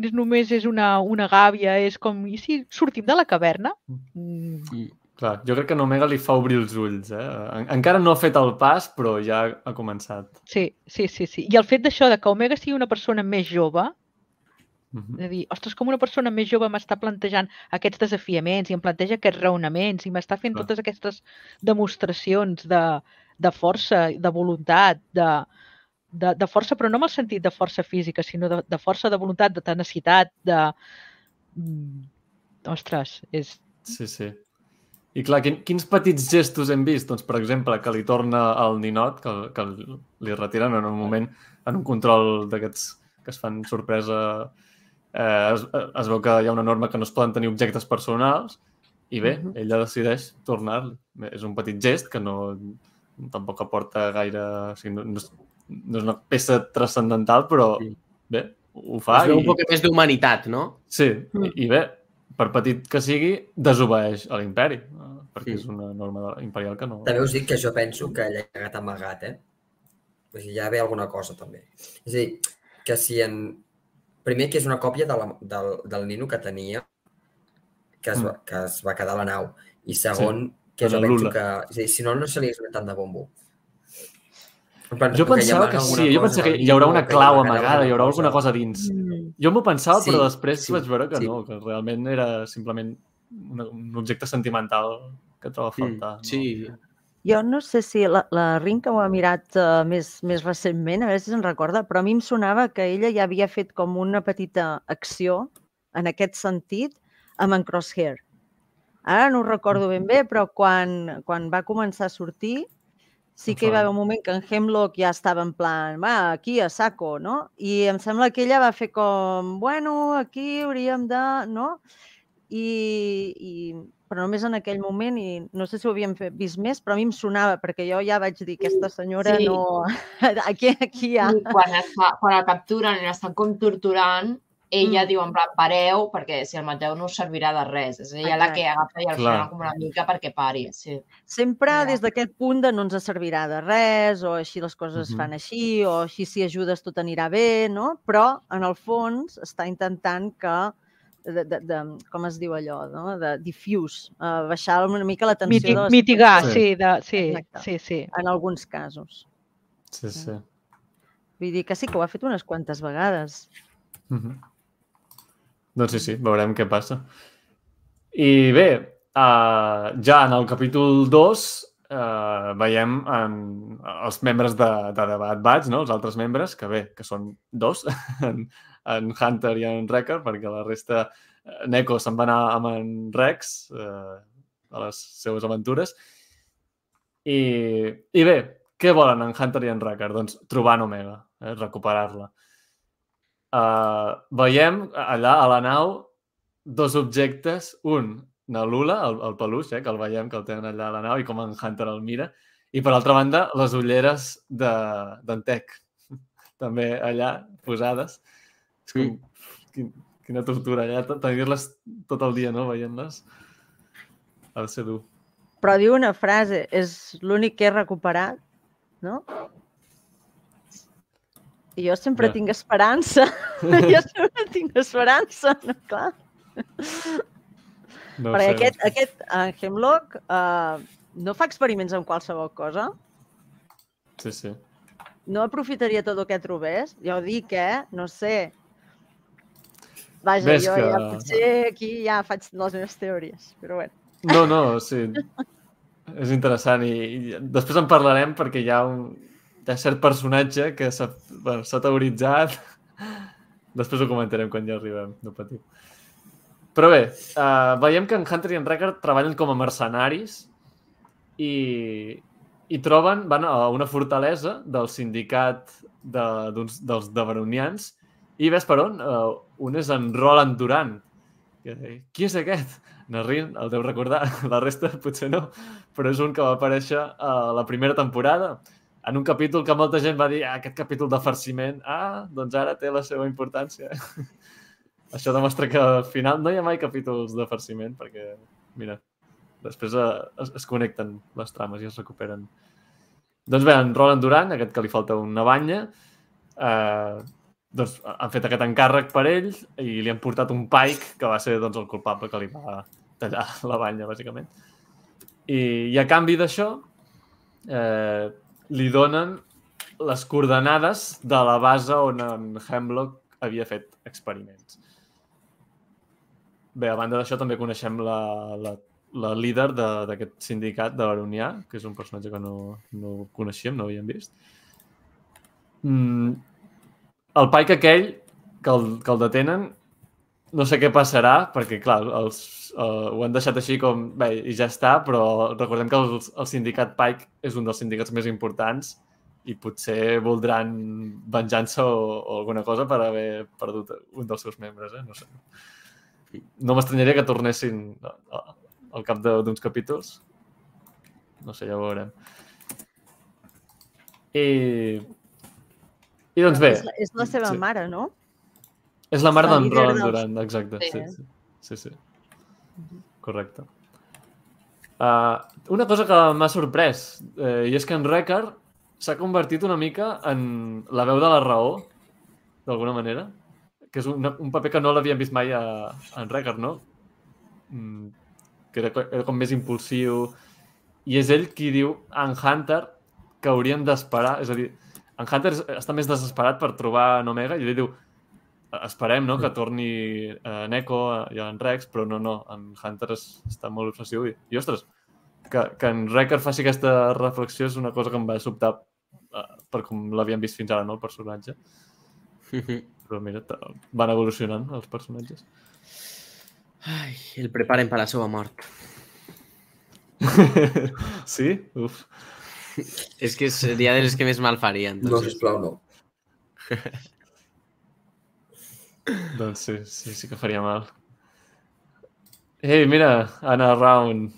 és només és una, una gàbia, és com... I si sortim de la caverna? Mm, Clar, jo crec que en Omega li fa obrir els ulls. Eh? En- Encara no ha fet el pas, però ja ha començat. sí, sí, sí, sí. I el fet d'això, de que Omega sigui una persona més jove, Uh -huh. de dir, ostres, com una persona més jove m'està plantejant aquests desafiaments i em planteja aquests raonaments i m'està fent Clar. totes aquestes demostracions de, de força, de voluntat, de, de, de força, però no en el sentit de força física, sinó de, de força de voluntat, de tenacitat, de... Mm, Ostres, és... Sí, sí. I clar, quin, quins petits gestos hem vist? Doncs, per exemple, que li torna el ninot, que, que li retiren en un moment, en un control d'aquests que es fan sorpresa, eh, es, es veu que hi ha una norma que no es poden tenir objectes personals i bé, ella decideix tornar-li. És un petit gest que no tampoc aporta gaire... O sigui, no, no, no és una peça transcendental, però Sí. bé, ho fa. Es veu i... un poc més d'humanitat, no? Sí, Mm. i, i bé, per petit que sigui, desobeeix a l'imperi, eh, perquè Mm. és una norma imperial que no... També us dic que jo penso que ha cagat amagat, eh? O sigui, ja ve alguna cosa, també. És a dir, que si en... Primer, que és una còpia de la, del, del nino que tenia, que es, va, que es va quedar a la nau. I segon, que en jo penso que... És a dir, si no, no se li hagués tant de bombo. Jo pensava que amaga sí, jo pensava que hi haurà una que clau amagada, hi haurà alguna cosa dins. Mm. Jo m'ho pensava, Sí, però després sí, vaig veure que sí. no, que realment era simplement una, un objecte sentimental que troba a faltar. Mm, sí. Jo no sé si la, la Rinca ho ha mirat uh, més, més recentment, a veure si se'n recorda, però a mi em sonava que ella ja havia fet com una petita acció en aquest sentit amb en Crosshair. Ara no ho recordo ben bé, però quan, quan va començar a sortir sí que hi va haver un moment que en Hemlock ja estava en plan, va, aquí a saco, no? I em sembla que ella va fer com, bueno, aquí hauríem de, no? I, i però només en aquell moment, i no sé si ho havíem fet, vist més, però a mi em sonava, perquè jo ja vaig dir, aquesta senyora Sí. no... Aquí, aquí ha... I quan, es fa, quan el capturen i l'estan com torturant, ella Mm. diu en plan, pareu, perquè si el mateu no us servirà de res. És ella la que agafa i el Clar. frena com una mica perquè pari. Sí. Sempre Ja. des d'aquest punt de no ens servirà de res, o així les coses es Mhm. fan així, o així si ajudes tot anirà bé, no? Però, en el fons, està intentant que de, de, de, com es diu allò, no? de diffuse, uh, baixar una mica la tensió Miti de les mitigar, Sí. sí, de, sí, Exacte. sí, sí. en alguns casos. Sí, sí. Vull dir que sí que ho ha fet unes quantes vegades. Mm -hmm. Doncs sí, sí, veurem què passa. I bé, uh, ja en el capítol 2 uh, veiem en, els membres de, de The Bad Batch, no? els altres membres, que bé, que són dos, en, en Hunter i en Wrecker, perquè la resta... eh, Neko se'n va anar amb en Rex uh, a les seues aventures. I, I bé, què volen en Hunter i en Wrecker? Doncs trobar en Omega, eh? recuperar-la. Veiem allà a la nau dos objectes, un, na Lula, el, el peluix, eh, que el veiem, que el tenen allà a la nau i com en Hunter el mira, i per altra banda les ulleres de- d'en Tec, també allà posades. És com, quin, quina tortura allà, tenir-les tot el dia, no?, veient-les. Ha de ser dur. Però diu una frase, és l'únic que he recuperat, no? I jo sempre Ja. tinc esperança. jo sempre tinc esperança, no? Clar. No Perquè sé. aquest, aquest uh, Hemlock uh, no fa experiments amb qualsevol cosa. Sí, sí. No aprofitaria tot el que trobés. Ja ho dic, eh? No sé. Vaja, Ves jo que- ja potser aquí ja faig les meves teories, però bueno. No, no, sí. És interessant i, i després en parlarem perquè hi ha un ha cert personatge que s'ha bueno, teoritzat. Després ho comentarem quan ja arribem, no patiu. Però bé, uh, veiem que en Hunter i en Wrecker treballen com a mercenaris i, i troben, van a una fortalesa del sindicat de, dels de baronians i ves per on? Uh, un és en Roland Durant. Que, qui és aquest? Narrin, el deu recordar, la resta potser no, però és un que va aparèixer a la primera temporada, en un capítol que molta gent va dir ah, aquest capítol de farciment, ah, doncs ara té la seva importància. Això demostra que al final no hi ha mai capítols de farciment, perquè, mira, després eh, es, es connecten les trames i es recuperen. Doncs bé, en Roland Durant, aquest que li falta una banya, eh, doncs han fet aquest encàrrec per ell i li han portat un Pike que va ser doncs, el culpable que li va tallar la banya, bàsicament. I, i a canvi d'això eh, li donen les coordenades de la base on en Hemlock havia fet experiments. Bé, a banda d'això també coneixem la, la, la líder de- d'aquest sindicat de Baronià, que és un personatge que no, no coneixíem, no havíem vist. Mm, el Pike aquell, que el, que el detenen, no sé què passarà, perquè, clar, els, uh, ho han deixat així com... Bé, i ja està, però recordem que el, el sindicat Pike és un dels sindicats més importants i potser voldran venjança o, o alguna cosa per haver perdut un dels seus membres, eh? No sé. No m'estranyaria que tornessin al cap d'uns capítols. No sé, ja ho veurem. I... I doncs bé, És la, és la seva Sí. mare, no? És la mare d'en Roland Durant, exacte. Sí, Sí. sí. sí, sí. Correcte. Uh, una cosa que m'ha sorprès, eh, i és que en Wrecker s'ha convertit una mica en la veu de la raó, d'alguna manera, que és un, un paper que no l'havíem vist mai a, a en Wrecker, no? Mm, que era, era com més impulsiu, i és ell qui diu a en Hunter que haurien d'esperar, és a dir, en Hunter es- està més desesperat per trobar en Omega i li diu esperem no, que torni eh, Neko i en Rex, però no, no, en Hunter es, està molt obsessiu i, i ostres, que, que en Wrecker faci aquesta reflexió és una cosa que em va sobtar eh, per com l'havíem vist fins ara, no, el personatge. Però mira, van evolucionant els personatges. Ai, el preparen per la seva mort. sí? Uf. És que seria de les que més mal farien. No, Entonces. sisplau, no. Doncs sí, sí, sí que faria mal. Ei, mira, Anna Round.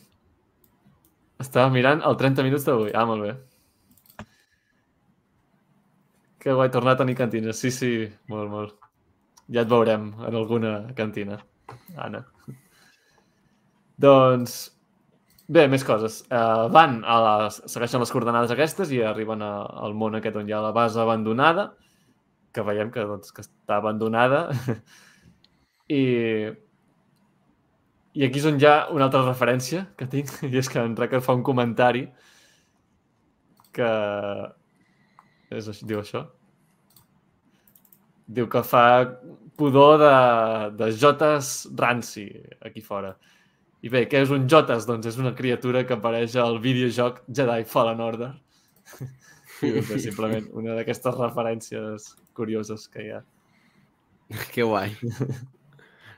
Estava mirant el 30 minuts d'avui. Ah, molt bé. Que guai, tornar a tenir cantines. Sí, sí, molt, molt. Ja et veurem en alguna cantina, Anna. Doncs, bé, més coses. Uh, van, a les, segueixen les coordenades aquestes i arriben a, al món aquest on hi ha la base abandonada, que veiem que, doncs, que està abandonada. I, I aquí és on hi ha una altra referència que tinc, i és que en Recker fa un comentari que... És, diu això? Diu que fa pudor de, de jotes ranci aquí fora. I bé, què és un jotes? Doncs és una criatura que apareix al videojoc Jedi Fallen Order. I doncs, és simplement una d'aquestes referències curioses que hi ha. Que guai.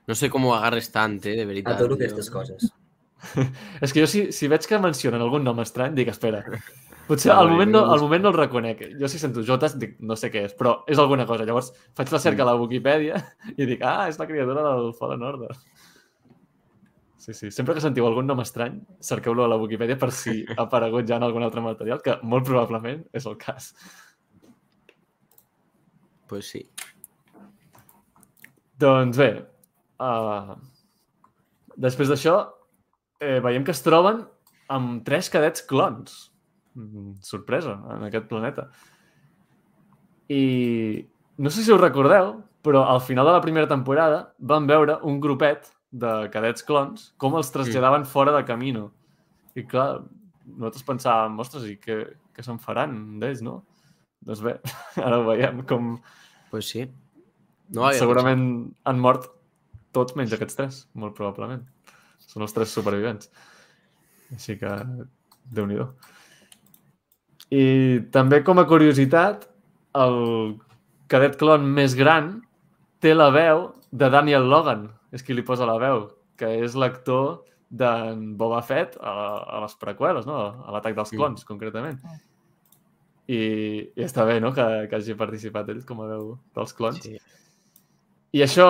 No sé com ho agarres tant, eh, de veritat. Adoro jo. aquestes coses. És que jo, si, si veig que mencionen algun nom estrany, dic, espera, potser al moment, no, al moment no el reconec. Jo si sento Jotes, dic, no sé què és, però és alguna cosa. Llavors faig la cerca a la Wikipedia i dic, ah, és la criatura del Fallen Order. Sí, sí. Sempre que sentiu algun nom estrany, cerqueu-lo a la Wikipedia per si ha aparegut ja en algun altre material, que molt probablement és el cas. Pues sí. Doncs bé, uh, després d'això, eh, veiem que es troben amb tres cadets clons. Mm, sorpresa, en aquest planeta. I no sé si us recordeu, però al final de la primera temporada vam veure un grupet de cadets clons com els traslladaven fora de Camino. I clar, nosaltres pensàvem, ostres, i què, què se'n faran d'ells, no? Doncs bé, ara ho veiem com Pues sí. No segurament han mort tots menys aquests tres, molt probablement. Són els tres supervivents. Així que, déu nhi I també com a curiositat, el cadet clon més gran té la veu de Daniel Logan, és qui li posa la veu, que és l'actor d'en Boba Fett a, a les preqüeles, no? a l'atac dels clons, concretament. I, I està bé, no?, que, que hagi participat ell com a veu dels clons. Sí. I això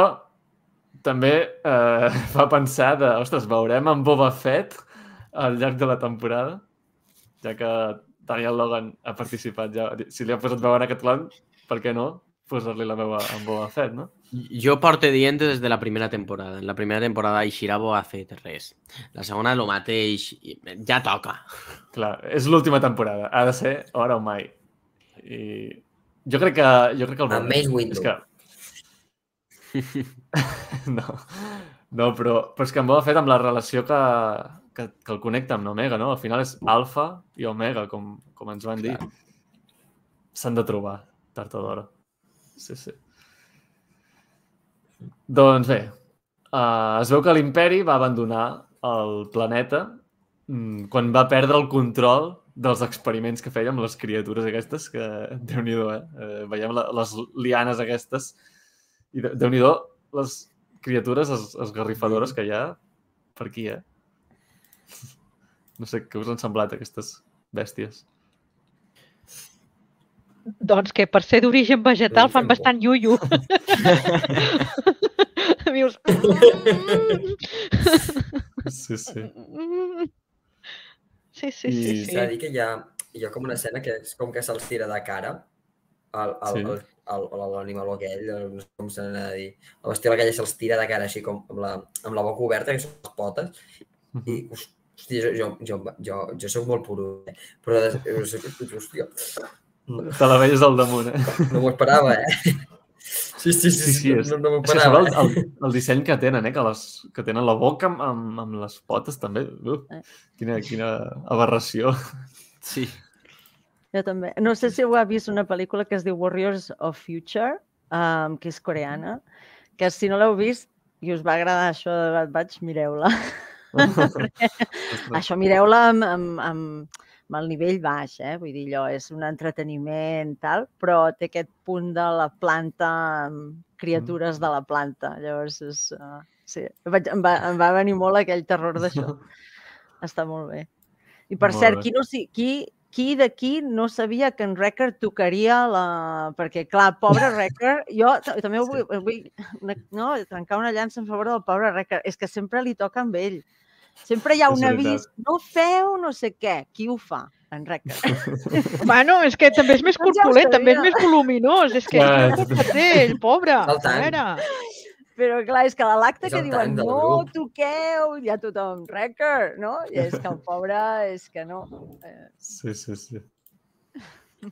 també eh, fa pensar de, ostres, veurem en Boba Fett al llarg de la temporada, ja que Daniel Logan ha participat ja. Si li ha posat veu en aquest clan, per què no posar-li la veu a en Boba Fett, no? Jo porto dient des de la primera temporada. En la primera temporada eixirà Boba Fett, res. La segona el mateix. i Ja toca. Clar, és l'última temporada. Ha de ser ara o mai. I jo crec que, jo crec que el Amb. Mace Windu. És que... no, no però, però és que em Boba Fett amb la relació que, que, que el connecta amb Omega, no? Al final és alfa i omega, com, com ens van dir. S'han de trobar, tard o d'hora. Sí, sí. Doncs bé, uh, es veu que l'imperi va abandonar el planeta mm, quan va perdre el control dels experiments que feia amb les criatures aquestes, que déu nhi eh? eh? Veiem la, les lianes aquestes i déu nhi les criatures es, esgarrifadores que hi ha per aquí, eh? No sé què us han semblat aquestes bèsties. Doncs que per ser d'origen vegetal fan bastant iuiu. Dius... Sí, sí. Sí, sí, sí. I- sí. S'ha de dir que hi ha, hi ha com una escena que és com que se'ls tira de cara al, al, Sí. al, al, a l'animal aquell, el- no sé com se n'ha de dir, la bestial aquella se'ls tira de cara així com amb la, amb la boca oberta, que són les potes, i hòstia, jo, jo, jo, jo, jo soc molt puro, eh? però de, hòstia, Te la veies al damunt, eh? no m'ho esperava, eh? Sí, sí, sí, Sí, sí, és, no, no m'ho és que a sobre esperava. el, el, el disseny que tenen, eh? Que, les, que tenen la boca amb, amb, amb les potes també. Uh, Eh. quina, quina aberració. Sí. Jo també. No sé si heu vist una pel·lícula que es diu Warriors of Future, um, que és coreana, que si no l'heu vist i us va agradar això de Bad Batch, mireu-la. Això mireu-la amb, amb, amb, amb el nivell baix, eh? vull dir, allò és un entreteniment, tal, però té aquest punt de la planta, amb criatures de la planta. Llavors, és, uh, sí, vaig, em, va, em va venir molt aquell terror d'això. Està molt bé. I per Molt cert, bé. qui, no, si- qui, qui d'aquí no sabia que en Recker tocaria la... Perquè, clar, pobre Recker, jo també vull, vull una, no, trencar una llança en favor del pobre Recker. És que sempre li toca amb ell. Sempre hi ha És un avís, no feu no sé què. Qui ho fa? En Recker. Bueno, és que també és més Doncs ja ho corpulent, també és més voluminós. És que Clar, no culpa té, ell, pobre. El. Però clar, és que a l'acte És que el diuen no grup." toqueu, ja tothom, Recker, no? I és que el pobre és que no. Sí, sí, sí.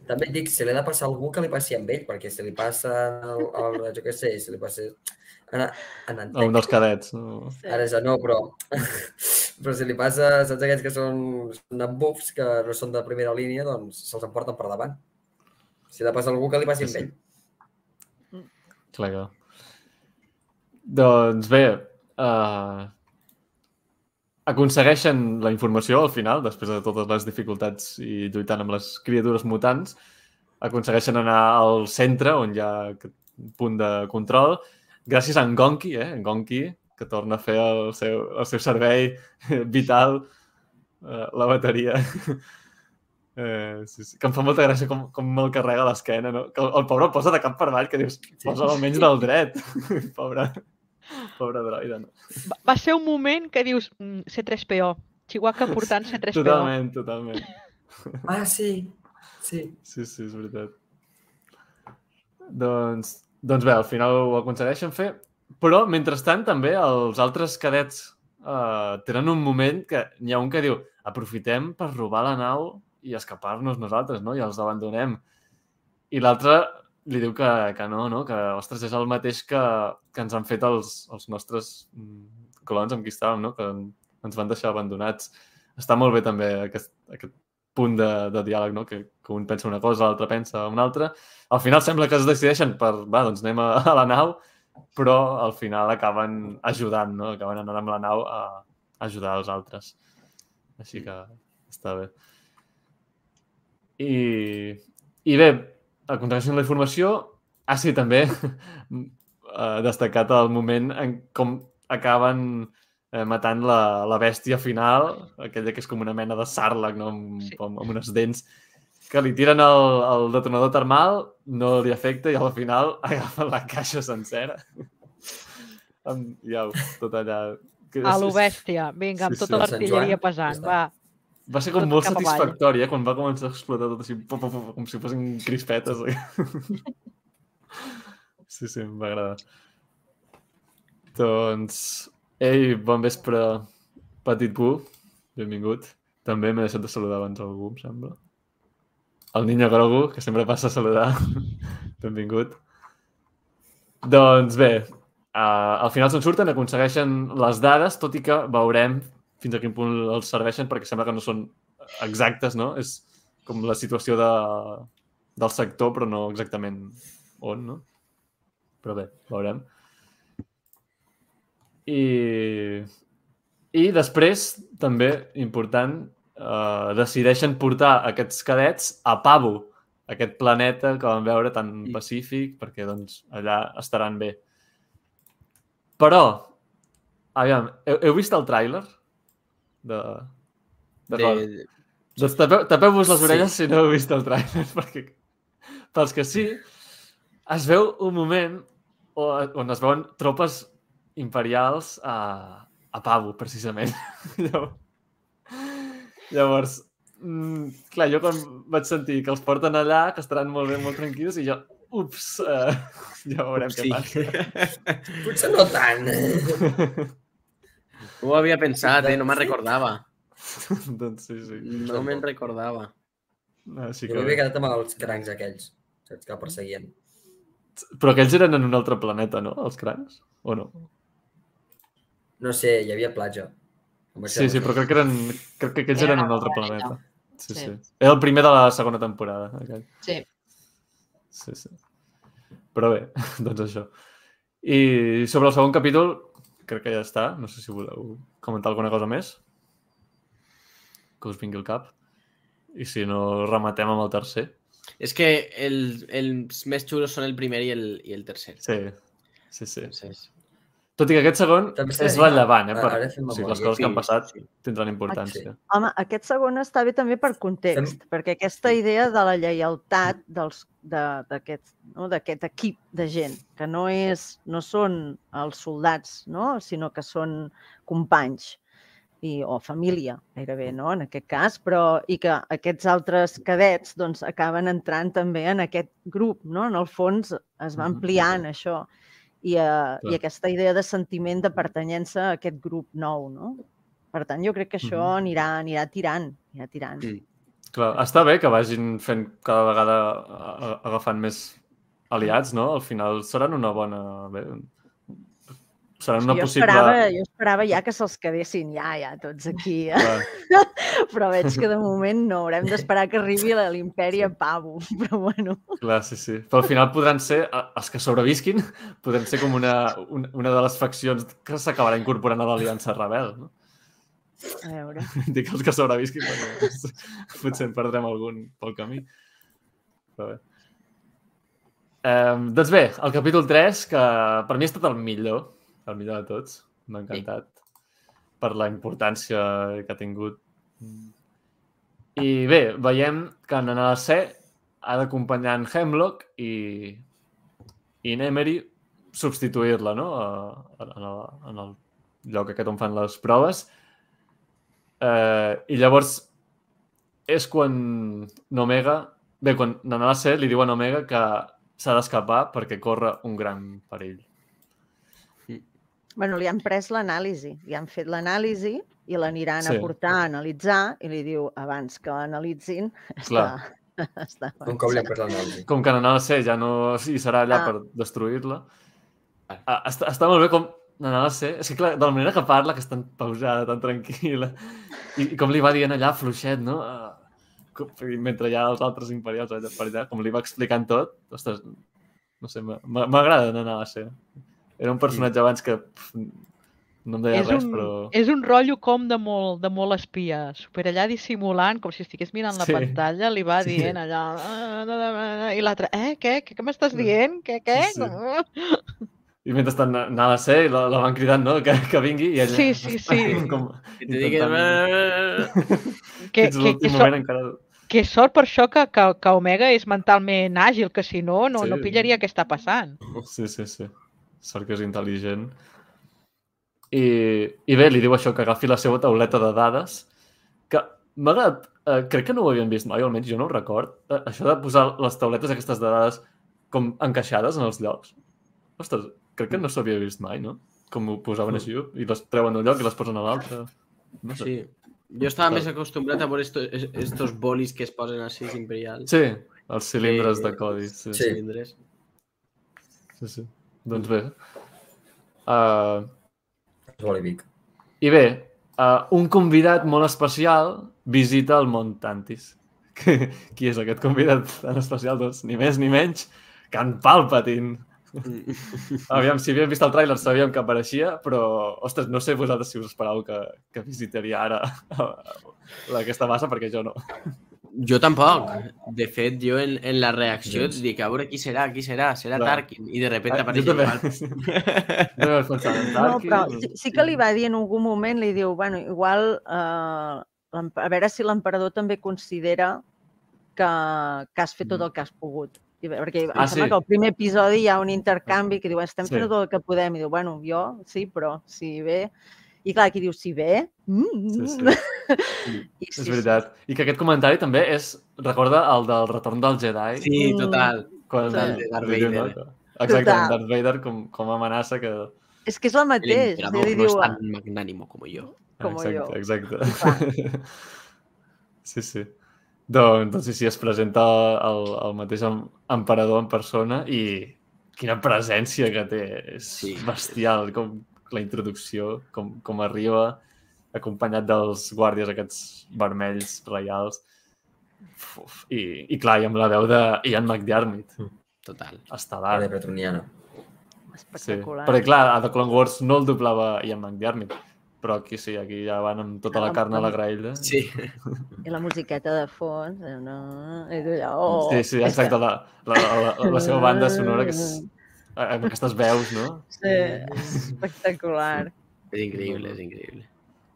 També et dic, si li ha de passar a algú que li passi amb ell, perquè si li passa al, al jo què sé, si li passa a en A un dels cadets. No? Ara ja no, però, però si li passa, saps aquests que són, són buffs, que no són de primera línia, doncs se'ls emporten per davant. Si ha de passar algú que li passi Sí, amb sí. ell. Clar que... Doncs bé, uh, aconsegueixen la informació al final, després de totes les dificultats i lluitant amb les criatures mutants, aconsegueixen anar al centre on hi ha aquest punt de control, gràcies a en Gonki, eh? En Gonki, que torna a fer el seu, el seu servei vital, eh, la bateria. Eh, sí, sí. Que em fa molta gràcia com, com me'l carrega a l'esquena, no? Que el, el pobre el posa de cap per avall, que dius, posa almenys del dret. pobre, pobre droide, no? Va, va ser un moment que dius mm, C3PO, Chihuahua portant C3PO. Totalment, totalment. Ah, sí. Sí. Sí, sí, és veritat. Doncs, doncs bé, al final ho aconsegueixen fer, però mentrestant també els altres cadets uh, tenen un moment que n'hi ha un que diu aprofitem per robar la nau i escapar-nos nosaltres, no? I els abandonem. I l'altre li diu que, que no, no? Que, ostres, és el mateix que, que ens han fet els, els nostres mm, colons amb qui estàvem, no? Que ens van deixar abandonats. Està molt bé també aquest, aquest punt de, de diàleg, no? que, que un pensa una cosa, l'altre pensa una altra. Al final sembla que es decideixen per, va, doncs anem a, a la nau, però al final acaben ajudant, no? Acaben anant amb la nau a, a ajudar els altres. Així que està bé. I, i bé, aconsegueixen la informació. Ah, sí, també eh, destacat el moment en com acaben eh, matant la, la bèstia final, aquella que és com una mena de sàrleg, no? amb, Sí. amb, amb unes dents, que li tiren el, el detonador termal, no li afecta i al final agafen la caixa sencera. amb, ja, tot allà. Que A és- lo és- bèstia, vinga, amb Sí, sí. tota Sant l'artilleria pesant, va. Va ser com tot molt satisfactori, eh? Quan va començar a explotar tot així, pum, pum, pum, com si fossin crispetes. sí, sí, em va agradar. Doncs, ei, bon vespre, Petit Bu, benvingut. També m'he deixat de saludar abans algú, em sembla. El Niño Grogu, que sempre passa a saludar. benvingut. Doncs bé, uh, al final se'n surten, aconsegueixen les dades, tot i que veurem fins a quin punt els serveixen, perquè sembla que no són exactes, no? És com la situació de, del sector, però no exactament on, no? Però bé, veurem. I, i després, també, important, eh, decideixen portar aquests cadets a Pabu, aquest planeta que vam veure tan pacífic, perquè doncs, allà estaran bé. Però, aviam, heu, heu vist el tràiler? De... D'acord. De... Doncs tapeu- tapeu-vos les Sí. orelles si no heu vist el tràiler, perquè pels que sí, es veu un moment on es veuen tropes imperials a, a Pabu, precisament. Llavors, mm, clar, jo quan vaig sentir que els porten allà, que estaran molt bé, molt tranquils, i jo, ups, eh, ja veurem Sí. què passa. Potser no tant. No ho havia pensat, eh? No me'n recordava. doncs sí, sí. No me'n recordava. Així Jo que... m'havia quedat amb els crancs aquells, saps, que perseguien. Però aquells eren en un altre planeta, no? Els crancs? O no? No sé, hi havia platja. Sí, sí, però crec que, eren, crec que aquells Era eren un altre planeta. planeta. Sí, sí, Sí. Era el primer de la segona temporada. Aquell. Sí. Sí, sí. Però bé, doncs això. I sobre el segon capítol, crec que ja està. No sé si voleu comentar alguna cosa més que us vingui al cap. I si no, rematem amb el tercer. És que el, els més xulos són el primer i el, i el tercer. Sí, sí, sí. Entonces, Tot i que aquest segon També és rellevant, eh? Per, ara fem o sigui, les coses que han Sí, passat sí. tindran importància. Home, aquest segon està bé també per context, perquè aquesta idea de la lleialtat dels- de- d'aquest no? d'aquest equip de gent, que no, és, no són els soldats, no? sinó que són companys i, o família, gairebé, no? en aquest cas, però i que aquests altres cadets doncs, acaben entrant també en aquest grup. No? En el fons es va Mhm. ampliant això i, uh, Clar. i aquesta idea de sentiment de pertanyença a aquest grup nou. No? Per tant, jo crec que això Mhm. anirà, anirà tirant, anirà tirant. Mm. Clar, està bé que vagin fent cada vegada a- a- agafant més aliats, no? Al final seran una bona... Bé, seran una jo, possible... esperava, jo esperava ja que se'ls quedessin ja, ja, tots aquí. Clar, Però veig que de moment no, haurem d'esperar que arribi la- l'imperi a pavo. Però bueno, clar, sí, sí. Però al final podran ser, eh, els que sobrevisquin, podran ser com una, una, una de les faccions que s'acabarà incorporant a l'Aliança Rebel, no? a veure. Dic els que sobrevisquin, perquè potser en perdrem algun pel camí. Però bé. Um, doncs bé, el capítol 3, que per mi ha estat el millor, el millor de tots. M'ha encantat per la importància que ha tingut. I bé, veiem que en el C ha d'acompanyar en Hemlock i, i Nemery substituir-la, no? En el, en el lloc aquest on fan les proves. Eh, I llavors és quan Nomega... Bé, quan Nanala C li diu a Nomega que s'ha d'escapar perquè corre un gran perill. Bueno, li han pres l'anàlisi, li han fet l'anàlisi i l'aniran Sí. a portar a analitzar i li diu, abans que l'analitzin, està, està Un cop li hem pres l'anàlisi. Com que C ja no hi serà allà Ah. per destruir-la. Ah, Està, està molt bé com Nanala C... És que clar, de la manera que parla, que és tan pausada, tan tranquil·la, i, i com li va dient allà fluixet, no? Ah, com, i mentre hi ha els altres imperials allà per allà, com li va explicant tot, ostres, no sé, m'a- m'a- m'agrada C. Era un personatge abans que pf, no em deia És res, un, però... és un rotllo com de molt, de molt espia, super allà dissimulant, com si estigués mirant la Sí. pantalla, li va Sí. dient allà... "Ah, no, no, no", I l'altre, eh, què? Què, què m'estàs dient? Què, què? Sí. I mentre estan Nanala C la, la van cridant, no?, que, que vingui i ella... Sí, sí, sí. Com, Que intentant- Que, Fins a que, que, l'últim sort, encara... que sort per això que, que, que Omega és mentalment àgil, que si no, no, Sí. no pillaria què està passant. Sí, sí, sí. Sort que és intel·ligent. I, I bé, li diu això, que agafi la seva tauleta de dades, que m'ha agradat, eh, crec que no ho havíem vist mai, almenys jo no ho record, eh, això de posar les tauletes aquestes de dades com encaixades en els llocs. Ostres, crec que no s'havia vist mai, no? Com ho posaven així i les treuen d'un lloc i les posen a l'altre. No sé. Sí. Jo estava més acostumbrat a veure estos, es- estos bolis que es posen així imperials. Sí, els cilindres Eh, de codi. Sí, Sí. Cilindres. sí. sí. Doncs bé. Uh, Bolivic. I bé, uh, un convidat molt especial visita el món Tantis. Qui és aquest convidat tan especial? Doncs ni més ni menys que en Palpatine. Aviam, si havíem vist el tràiler sabíem que apareixia, però, ostres, no sé vosaltres si us esperàveu que, que visitaria ara aquesta massa, perquè jo no. Jo tampoc. De fet, jo en, en la reacció et dic, a veure qui serà, qui serà, serà Clar. Tarkin. I de repente Ah, apareix el. Palpatine. No però sí, sí que li va dir en algun moment, li diu, bueno, igual, eh, a veure si l'emperador també considera que, que has fet tot el que has pogut. I bé, perquè em Ah, sembla sí. que al primer episodi hi ha un intercanvi que diu, estem Sí. fent tot el que podem. I diu, bueno, jo sí, però si bé... I clar, aquí diu, si bé... Mm, Sí, sí. I És veritat. I que aquest comentari també és, recorda el del retorn del Jedi. Sí, total. Quan, Sí. El de Darth Vader. No? Exacte, Darth Vader com, com a amenaça que... És que és el El mateix. emperador li no diu, és tan magnànimo com jo. Com exacte, jo. exacte. sí, sí. Doncs, doncs sí, sí, es presenta el, el mateix em- emperador en persona i quina presència que té. És Sí. bestial, com la introducció, com, com arriba acompanyat dels guàrdies aquests vermells reials. Uf, i, I clar, i amb la veu de Ian McDiarmid, Total. estel·lar. de Petroniana. Sí, espectacular. perquè clar, a The Clone Wars no el doblava Ian McDiarmid, però aquí sí, aquí ja van amb tota la carn a la graella. Sí. I la musiqueta de fons, eh, no, tu allà, oh, Sí, sí, exacte, la, la, la, la seva banda sonora, que és amb aquestes veus, no? Sí, espectacular. És increïble, és increïble.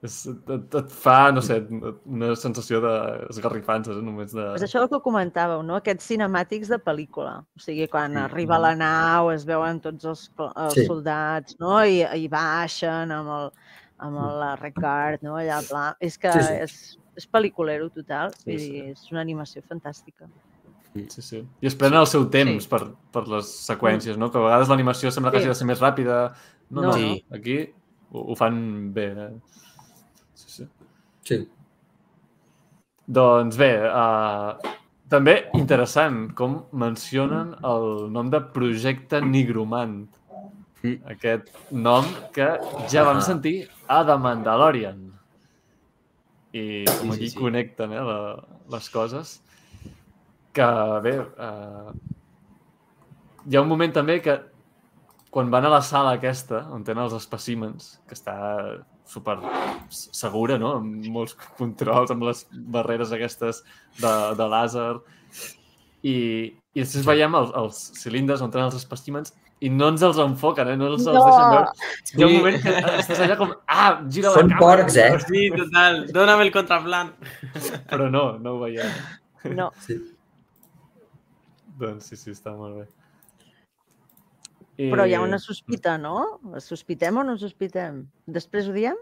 És, et, et fa, no sé, una sensació d'esgarrifança, eh, només de... És això el que comentàveu, no? Aquests cinemàtics de pel·lícula. O sigui, quan Mm. arriba la nau, es veuen tots els, els Sí. soldats, no? I, I baixen amb el, amb el la Ricard, no? Allà, pla. És que Sí, sí. és, és pel·liculero total. Sí, sí. és una animació fantàstica. Sí, sí. I es prenen el seu temps Sí. per, per les seqüències, no? Que a vegades l'animació sembla que Sí. hagi de ser més ràpida. No, no, No, no. Sí. Aquí ho, ho fan bé, eh? Sí, sí. Sí. Doncs bé, uh, també interessant com mencionen el nom de Projecte Nigromant. Mm. Aquest nom que ja vam Ah. sentir a The Mandalorian. I com Sí, aquí sí, sí. connecten eh, la, les coses. Que bé, uh, hi ha un moment també que quan van a la sala aquesta, on tenen els espècimens, que està super segura, no? Amb molts controls, amb les barreres aquestes de, de làser. I, i després veiem els, els cilindres on tenen els espècimens i no ens els enfoquen, eh? no els, els No. deixen veure. Hi ha un Sí. moment que estàs allà com, ah, gira la Són càmera. porcs, eh? Sí, total. Dóna'm el contraplan. Però no, no ho veiem. No. Sí. Doncs sí, sí, està molt bé. I... Però hi ha una sospita, no? Sospitem o no sospitem? Després ho diem?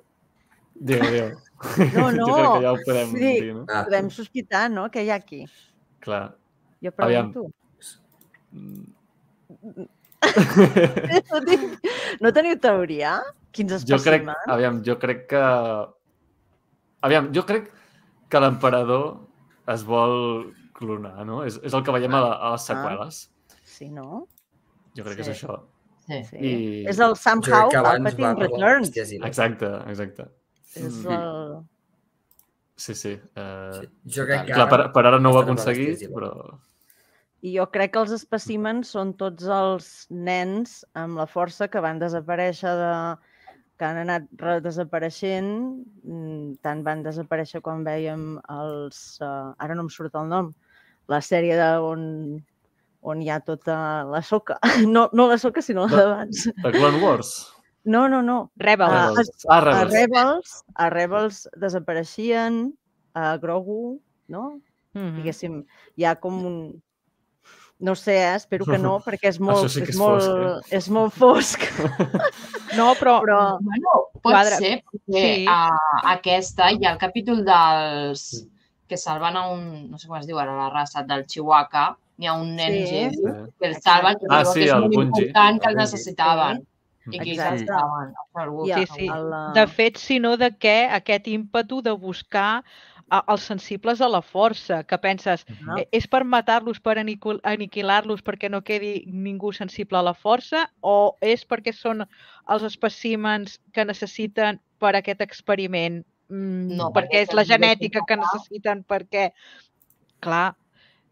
Digue, digue. No, jo no. crec que ja ho podem Sí. dir, no? Ah, Podem sospitar, no? Què hi ha aquí? Clar. Jo Aviam. pregunto. Mm, No, tinc... no teniu teoria? Quins jo crec, espècimens? aviam, jo crec que... Aviam, jo crec que l'emperador es vol clonar, no? És, és el que veiem a, la, a les seqüeles. Sí, no? Jo crec que Sí. és això. Sí. Sí. I... És el Somehow que abans Palpatine Returns. no. Exacte, exacte. És Mm. el... Sí, sí. Uh... Sí. Jo crec que Clar, per, per ara no ho ha aconseguit, però... I jo crec que els espècimens són tots els nens amb la força que van desaparèixer de que han anat re- desapareixent, mm, tant van desaparèixer quan veiem els... Uh, ara no em surt el nom, la sèrie de on, on hi ha tota la soca. No, no la soca, sinó la d'abans. The Clone Wars. No, no, no. Rebels. Ah, Rebels. Ah, A Rebels. Rebels, a Rebels desapareixien, a Grogu, no? Mhm. diguéssim, hi ha com un... No sé, eh? espero que no, perquè és molt, sí és és molt, fosc, és molt fosc. No, però, Però Bueno, pot Quadra. ser, perquè Sí. sí. a, aquesta hi ha el capítol dels que salven a un, no sé com es diu ara la raça, del Chihuahua, hi ha un nen Sí. Sí. que el salven, que, Ah, sí, que és el molt Bungie. important, que El necessitaven. I que Exacte. ha Sí, sí. el, de fet, sinó de què aquest ímpetu de buscar a- els sensibles a la força, que penses, Ah. eh, és per matar-los, per aniquil- aniquilar-los perquè no quedi ningú sensible a la força, o és perquè són els espècimens que necessiten per aquest experiment? Mm, No, perquè és la genètica que necessiten, perquè... Clar,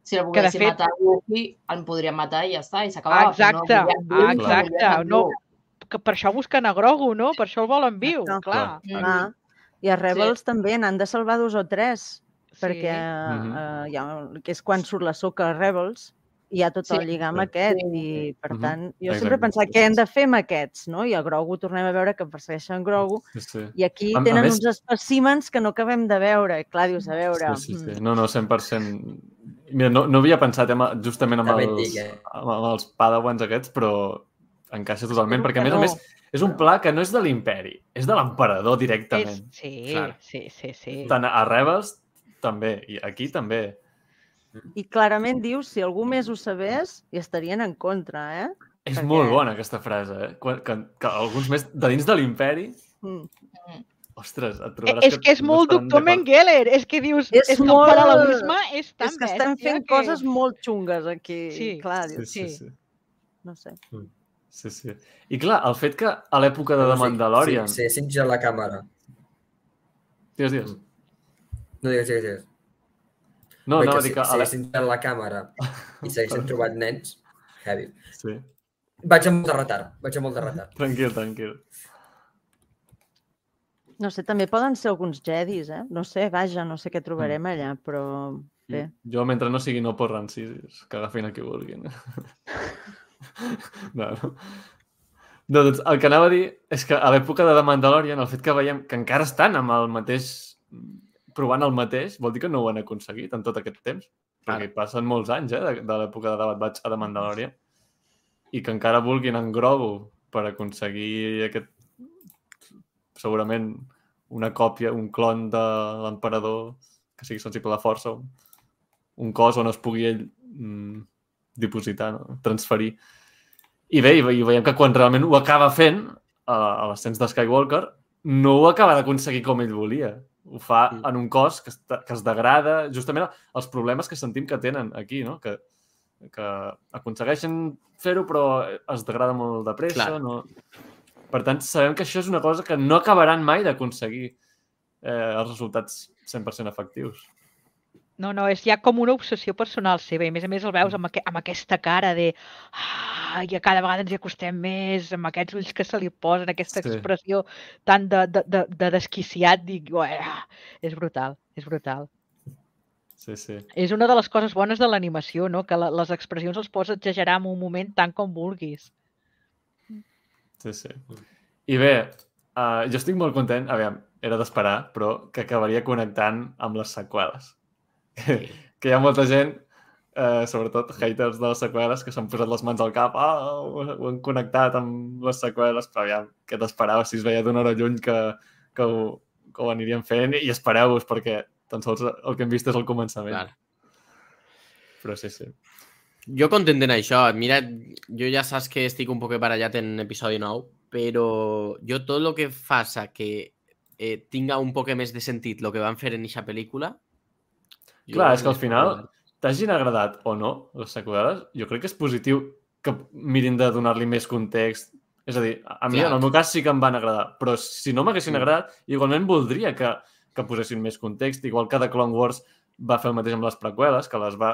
Si de volguessin fet- matar a Luffy, el podrien matar i ja està, i s'acabava. Exacte, no, no exacte, no. que per això busquen a Grogu, no? Per això el volen viu, Exacte. clar. Mm. ah, I a Rebels també n'han de salvar dos o tres, perquè Mhm. eh, hi ha, que és quan surt la soca a Rebels, hi ha tot Sí. el lligam Sí. aquest Sí. i, per Mhm. tant, jo Exacte. sempre he pensat què hem de fer amb aquests, no? I a Grogu tornem a veure que persegueixen Grogu Sí, sí. i aquí A- a tenen més- uns espècimens que no acabem de veure. I clar, dius, a veure... Sí, sí, sí. mm, No, no, 100%. Mira, no, no havia pensat amb, justament amb els, eh? amb, amb els padawans aquests, però encaixa totalment, perquè a més a no. més és un pla que no és de l'imperi, és de l'emperador directament. sí, Clar. sí, sí, sí. Tant a Rebels també, i aquí també. I clarament dius, si algú més ho sabés, hi estarien en contra, eh? És Perquè- molt bona aquesta frase, eh? Quan, que, que alguns més de dins de l'imperi, Mm. ostres, et Eh, trobaràs És que és no molt doctor d'acord. Mengele, és que dius, És és, que molt- el paral·lelisme és tan És que estem fent que... coses molt xungues aquí. Sí. Clar, Sí, dius, sí, Sí. sí. no sé. Sí, sí. I clar, el fet que a l'època de The Mandalorian... Sí, sí, sí, la càmera. Digues, digues. No digues, digues, digues. No, no, si, que a si haguessin la càmera i s'haguessin trobat nens, heavy. Sí. Vaig amb molt de retard, vaig amb molt de retard. Tranquil, tranquil. No sé, també poden ser alguns jedis, eh? No sé, vaja, no sé què trobarem allà, però bé. Jo, mentre no sigui no por rancis, que agafin el que vulguin. no, no. No, doncs el que anava a dir és que a l'època de The Mandalorian, el fet que veiem que encara estan amb el mateix provant el mateix, vol dir que no ho han aconseguit en tot aquest temps. Perquè passen molts anys, eh, de, de l'època de Bad Batch a The Mandalorian. I que encara vulguin en Grogu per aconseguir aquest segurament una còpia, un clon de l'emperador que sigui sensible a la força, un, un cos on es pugui ell mm, dipositar, no? transferir. I bé, i, ve- i veiem que quan realment ho acaba fent, a, a l'ascens de Skywalker, no ho acaba d'aconseguir com ell volia. Ho fa Mm. en un cos que, que es degrada, justament els problemes que sentim que tenen aquí, no? Que, que aconsegueixen fer-ho però es degrada molt de pressa. Clar. No? Per tant, sabem que això és una cosa que no acabaran mai d'aconseguir eh, els resultats 100% efectius. No, no, és ja com una obsessió personal seva i a més a més el veus amb, aqu amb aquesta cara de ah, i a cada vegada ens hi acostem més, amb aquests ulls que se li posen, aquesta Sí. expressió tan de, de, de, de desquiciat, dic, és brutal, és brutal. Sí, sí. És una de les coses bones de l'animació, no? que la, les expressions els pots exagerar en un moment tant com vulguis. Sí, sí. I bé, uh, jo estic molt content, aviam, era d'esperar, però que acabaria connectant amb les seqüeles. Que, que hi ha molta gent, eh, sobretot haters de les seqüeles, que s'han posat les mans al cap, ah, ho, ho han connectat amb les seqüeles, però aviam, què t'esperava si es veia d'una hora lluny que, que, ho, que ho anirien fent i espereu-vos, perquè tan sols el que hem vist és el començament. Clar. Però sí, sí. Jo content en això. Mira, jo ja saps que estic un poc barallat en episodi 9, però jo tot el que faça que eh, tinga un poc més de sentit el que van fer en aquesta pel·lícula... jo Clar, és que al final, t'hagin agradat o no les seqüeles, jo crec que és positiu que mirin de donar-li més context. És a dir, a mi, Clar. en el meu cas, sí que em van agradar, però si no m'haguessin Mm. agradat, igualment voldria que, que posessin més context, igual que The Clone Wars va fer el mateix amb les preqüeles, que les va...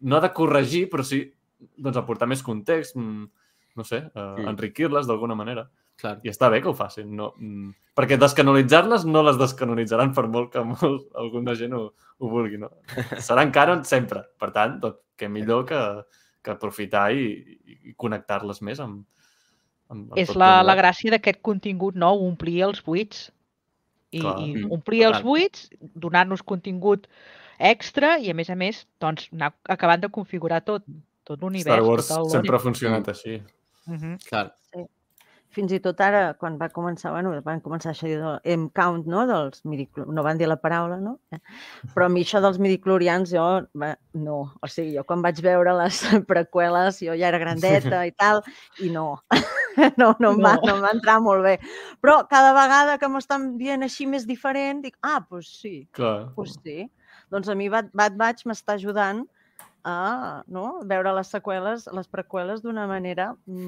No de corregir, però sí doncs, aportar més context, mm, no sé, Mm. enriquir-les d'alguna manera. Clar. I està bé que ho facin. No, mm, perquè descanonitzar-les no les descanonitzaran per molt que molt, alguna gent ho, ho vulgui. No? Seran canon sempre. Per tant, tot, que millor que, que aprofitar i, i- connectar-les més amb, amb, amb És tot la, la gràcia d'aquest contingut nou, omplir els buits. I, Clar. i Mm, omplir els total. buits, donar-nos contingut extra i, a més a més, doncs, anar acabant de configurar tot, tot l'univers. Star Wars tot el sempre ha funcionat així. Mhm. Clar. Fins i tot ara, quan va començar, bueno, van començar això del M-count, no?, dels midiclo... no van dir la paraula, no? Eh? Però a mi això dels midiclorians, jo, va, no, o sigui, jo quan vaig veure les preqüeles, jo ja era grandeta i tal, i no, no, no, em va, No. no em va entrar molt bé. Però cada vegada que m'estan dient així més diferent, dic, ah, doncs sí, Clar. doncs sí. Doncs a mi Bad, Bad Batch m'està ajudant a no? veure les seqüeles, les preqüeles d'una manera mm,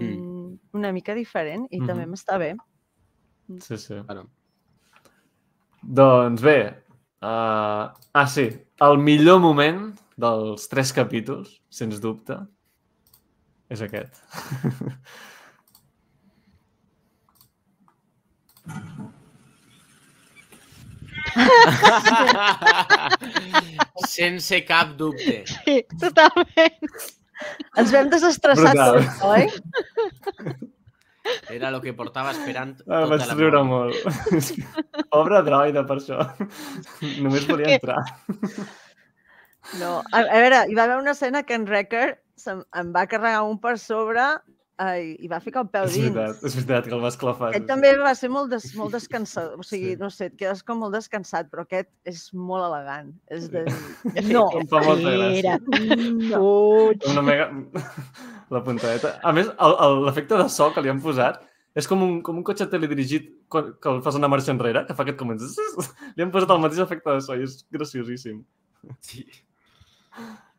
una mica diferent i també Mhm. m'està bé. Sí, sí. Claro. Doncs bé, uh, ah sí, el millor moment dels tres capítols, sens dubte, és aquest. Sense cap dubte. Sí, totalment. Ens vam desestressar tots, oi? Era el que portava esperant Ah, tota vaig la riure molt. Pobre droide, per això. Només volia Que- entrar. No. A, a veure, hi va haver una escena que en Wrecker se'm, em va carregar un per sobre eh, i va ficar el peu És dins. veritat, és veritat que el vas clafar. Aquest també va ser molt, des, molt descansat, o sigui, Sí. no sé, et quedes com molt descansat, però aquest és molt elegant. És de... Sí, No, Em fa molta gràcia. Mira, no. Una mega... La puntadeta. A més, l'efecte de so que li han posat és com un, com un cotxe teledirigit quan, que el fas una marxa enrere, que fa aquest com... Li han posat el mateix efecte de so i és graciosíssim. Sí.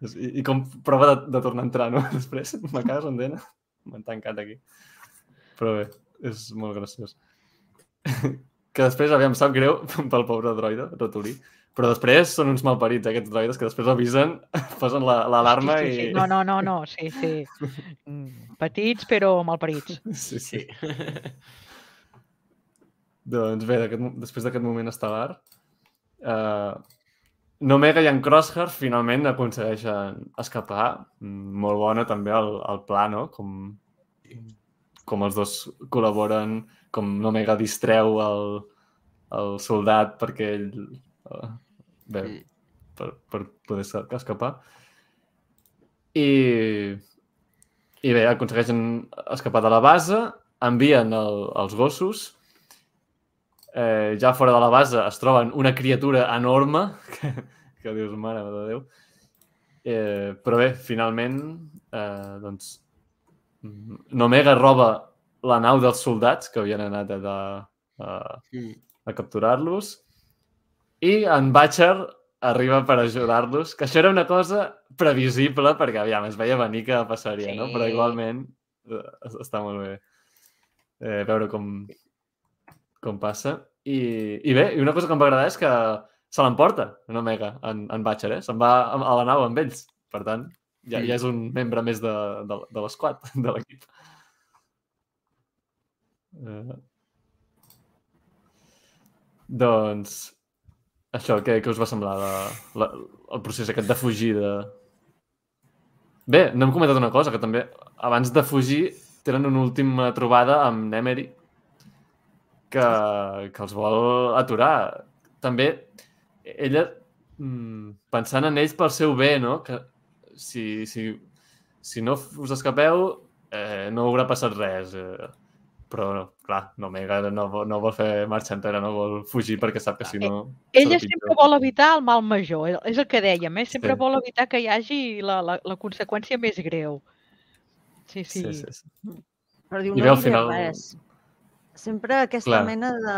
És- I, i com prova de, de tornar a entrar, no? Després, me cagues en dena. M'han tancat aquí. Però bé, és molt graciós. que després, aviam, sap greu pel pobre droide, Ratolí, però després són uns malparits, aquests droides, que després avisen, posen la- l'alarma sí, sí, sí. i... No, no, no, no, sí, sí. Mm, Petits, però malparits. Sí, sí. Sí. Doncs bé, després d'aquest moment estel·lar, eh, Nomega i en Crosshair finalment aconsegueixen escapar. Molt bona també el, el pla, no? Com, com els dos col·laboren, com Nomega distreu el, el soldat perquè ell... Eh, bé, per, per poder escapar. I, i bé, aconsegueixen escapar de la base, envien el, els gossos, eh, ja fora de la base es troben una criatura enorme, que, que dius, mare de Déu. Eh, però bé, finalment, eh, doncs, Nomega roba la nau dels soldats que havien anat a, a, Mm. a capturar-los I en Batcher arriba per ajudar-los, que això era una cosa previsible, perquè, aviam, es veia venir que passaria, no? Però Sí. igualment eh, està molt bé eh, veure com, com passa. I, I bé, i una cosa que em va agradar és que se l'emporta en Omega, en, en Batcher, eh? Se'n va a la nau amb ells. Per tant, ja, ja és un membre més de, de, de l'esquad, de l'equip. Eh, doncs, això, què, què us va semblar la, la, el procés aquest de fugir de... Bé, no hem comentat una cosa, que també abans de fugir tenen una última trobada amb Nemery que, que els vol aturar. També ella, mm, pensant en ells pel seu bé, no? Que si, si, si no us escapeu, eh, no haurà passat res. Eh, però, no, clar, no, Omega no, no vol fer marxa enrere, no vol fugir perquè sap que si no... Ella sempre vol evitar el mal major, és- el que dèiem, eh? sempre Sí. vol evitar que hi hagi la, la, la conseqüència més greu. Sí, sí. Sí, sí, sí. Però diu, I no bé, al diré final- res. Sempre aquesta Clar. mena de...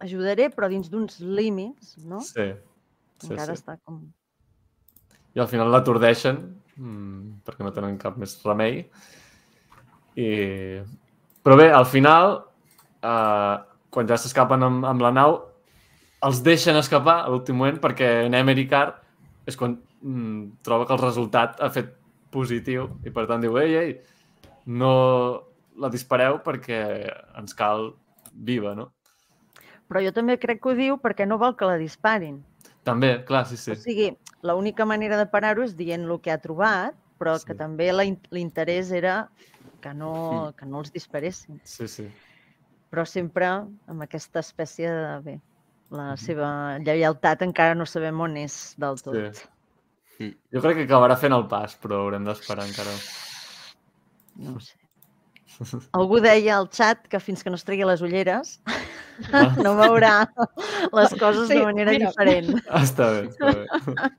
Ajudaré, però dins d'uns límits, no? sí. sí, Encara sí. està com... I al final l'atordeixen mmm, perquè no tenen cap més remei. I... Però bé, al final, eh, quan ja s'escapen amb, amb la nau, els deixen escapar a l'últim moment perquè Nemery Car és quan mm, troba que el resultat ha fet positiu i per tant diu, ei, ei, no la dispareu perquè ens cal viva, no? Però jo també crec que ho diu perquè no vol que la disparin. També, clar, sí, sí. O sigui, l'única manera de parar-ho és dient el que ha trobat, però Sí. que també l'interès era que no, que no els disparessin. Sí, sí. Però sempre amb aquesta espècie de... Bé, la Mhm. seva lleialtat encara no sabem on és del tot. Sí. Jo crec que acabarà fent el pas, però haurem d'esperar encara. No ho sé. Algú deia al xat que fins que no es tregui les ulleres Ah. no veurà les coses Sí, de manera mira. diferent. Ah, està bé, està bé.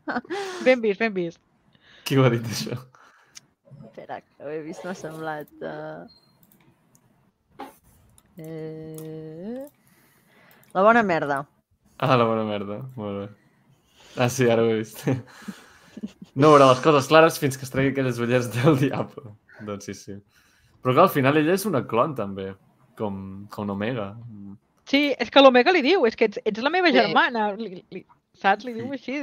Ben vist, ben vist. Qui ho ha dit, això? Espera, que ho he vist, m'ha semblat... Uh... Eh... La bona merda. Ah, la bona merda. Molt bé. Ah, sí, ara ho he vist. No veurà les coses clares fins que es tregui aquelles ulleres del diable. Doncs sí, sí. Però que al final ella és una clon, també. Com, com Omega. Sí, és que l'Omega li diu, és que ets, ets la meva Sí. germana. Li, li, saps? Li diu així.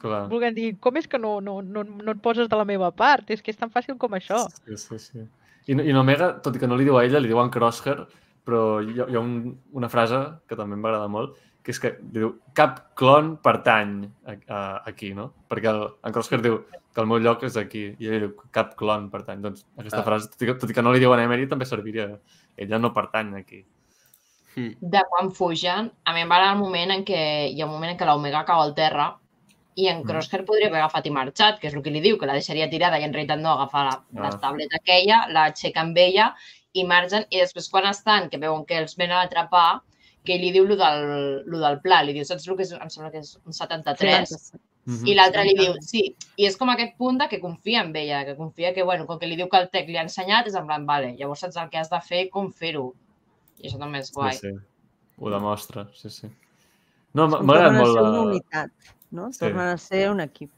Clar. Volguem dir, com és que no, no, no, no et poses de la meva part? És que és tan fàcil com això. Sí, sí, sí. I, I Omega, tot i que no li diu a ella, li diu en Crosshair, però hi ha, hi ha un, una frase que també em va agradar molt, que és que diu cap clon pertany a, a, aquí, no? Perquè el, en Crosshair diu que el meu lloc és aquí, i ell diu cap clon pertany. Doncs aquesta Ah. frase, tot i, que, tot i que no li diu a Emery, també serviria. Ella no pertany aquí. Mm. de quan fugen, a mi em va agradar el moment en què hi ha un moment en què l'Omega cau al terra i en Mm. Crosshair podria haver agafat i marxat, que és el que li diu, que la deixaria tirada i en realitat no, agafa la, Ah. la tableta aquella, l'aixeca amb ella i marxen i després quan estan, que veuen que els venen a atrapar, que li diu lo del, lo del pla, li diu, saps el que és, em sembla que és un 73? Mhm. I l'altre li diu, sí, i és com aquest punt de que confia en ella, que confia que, bueno, com que li diu que el tec li ha ensenyat, és en plan, vale, llavors saps el que has de fer, com fer-ho. I això també és guai. Sí, sí. Ho demostra, sí, sí. No, m'ha agradat molt ser una la, unitat, no? Sí. Tornen a ser un equip.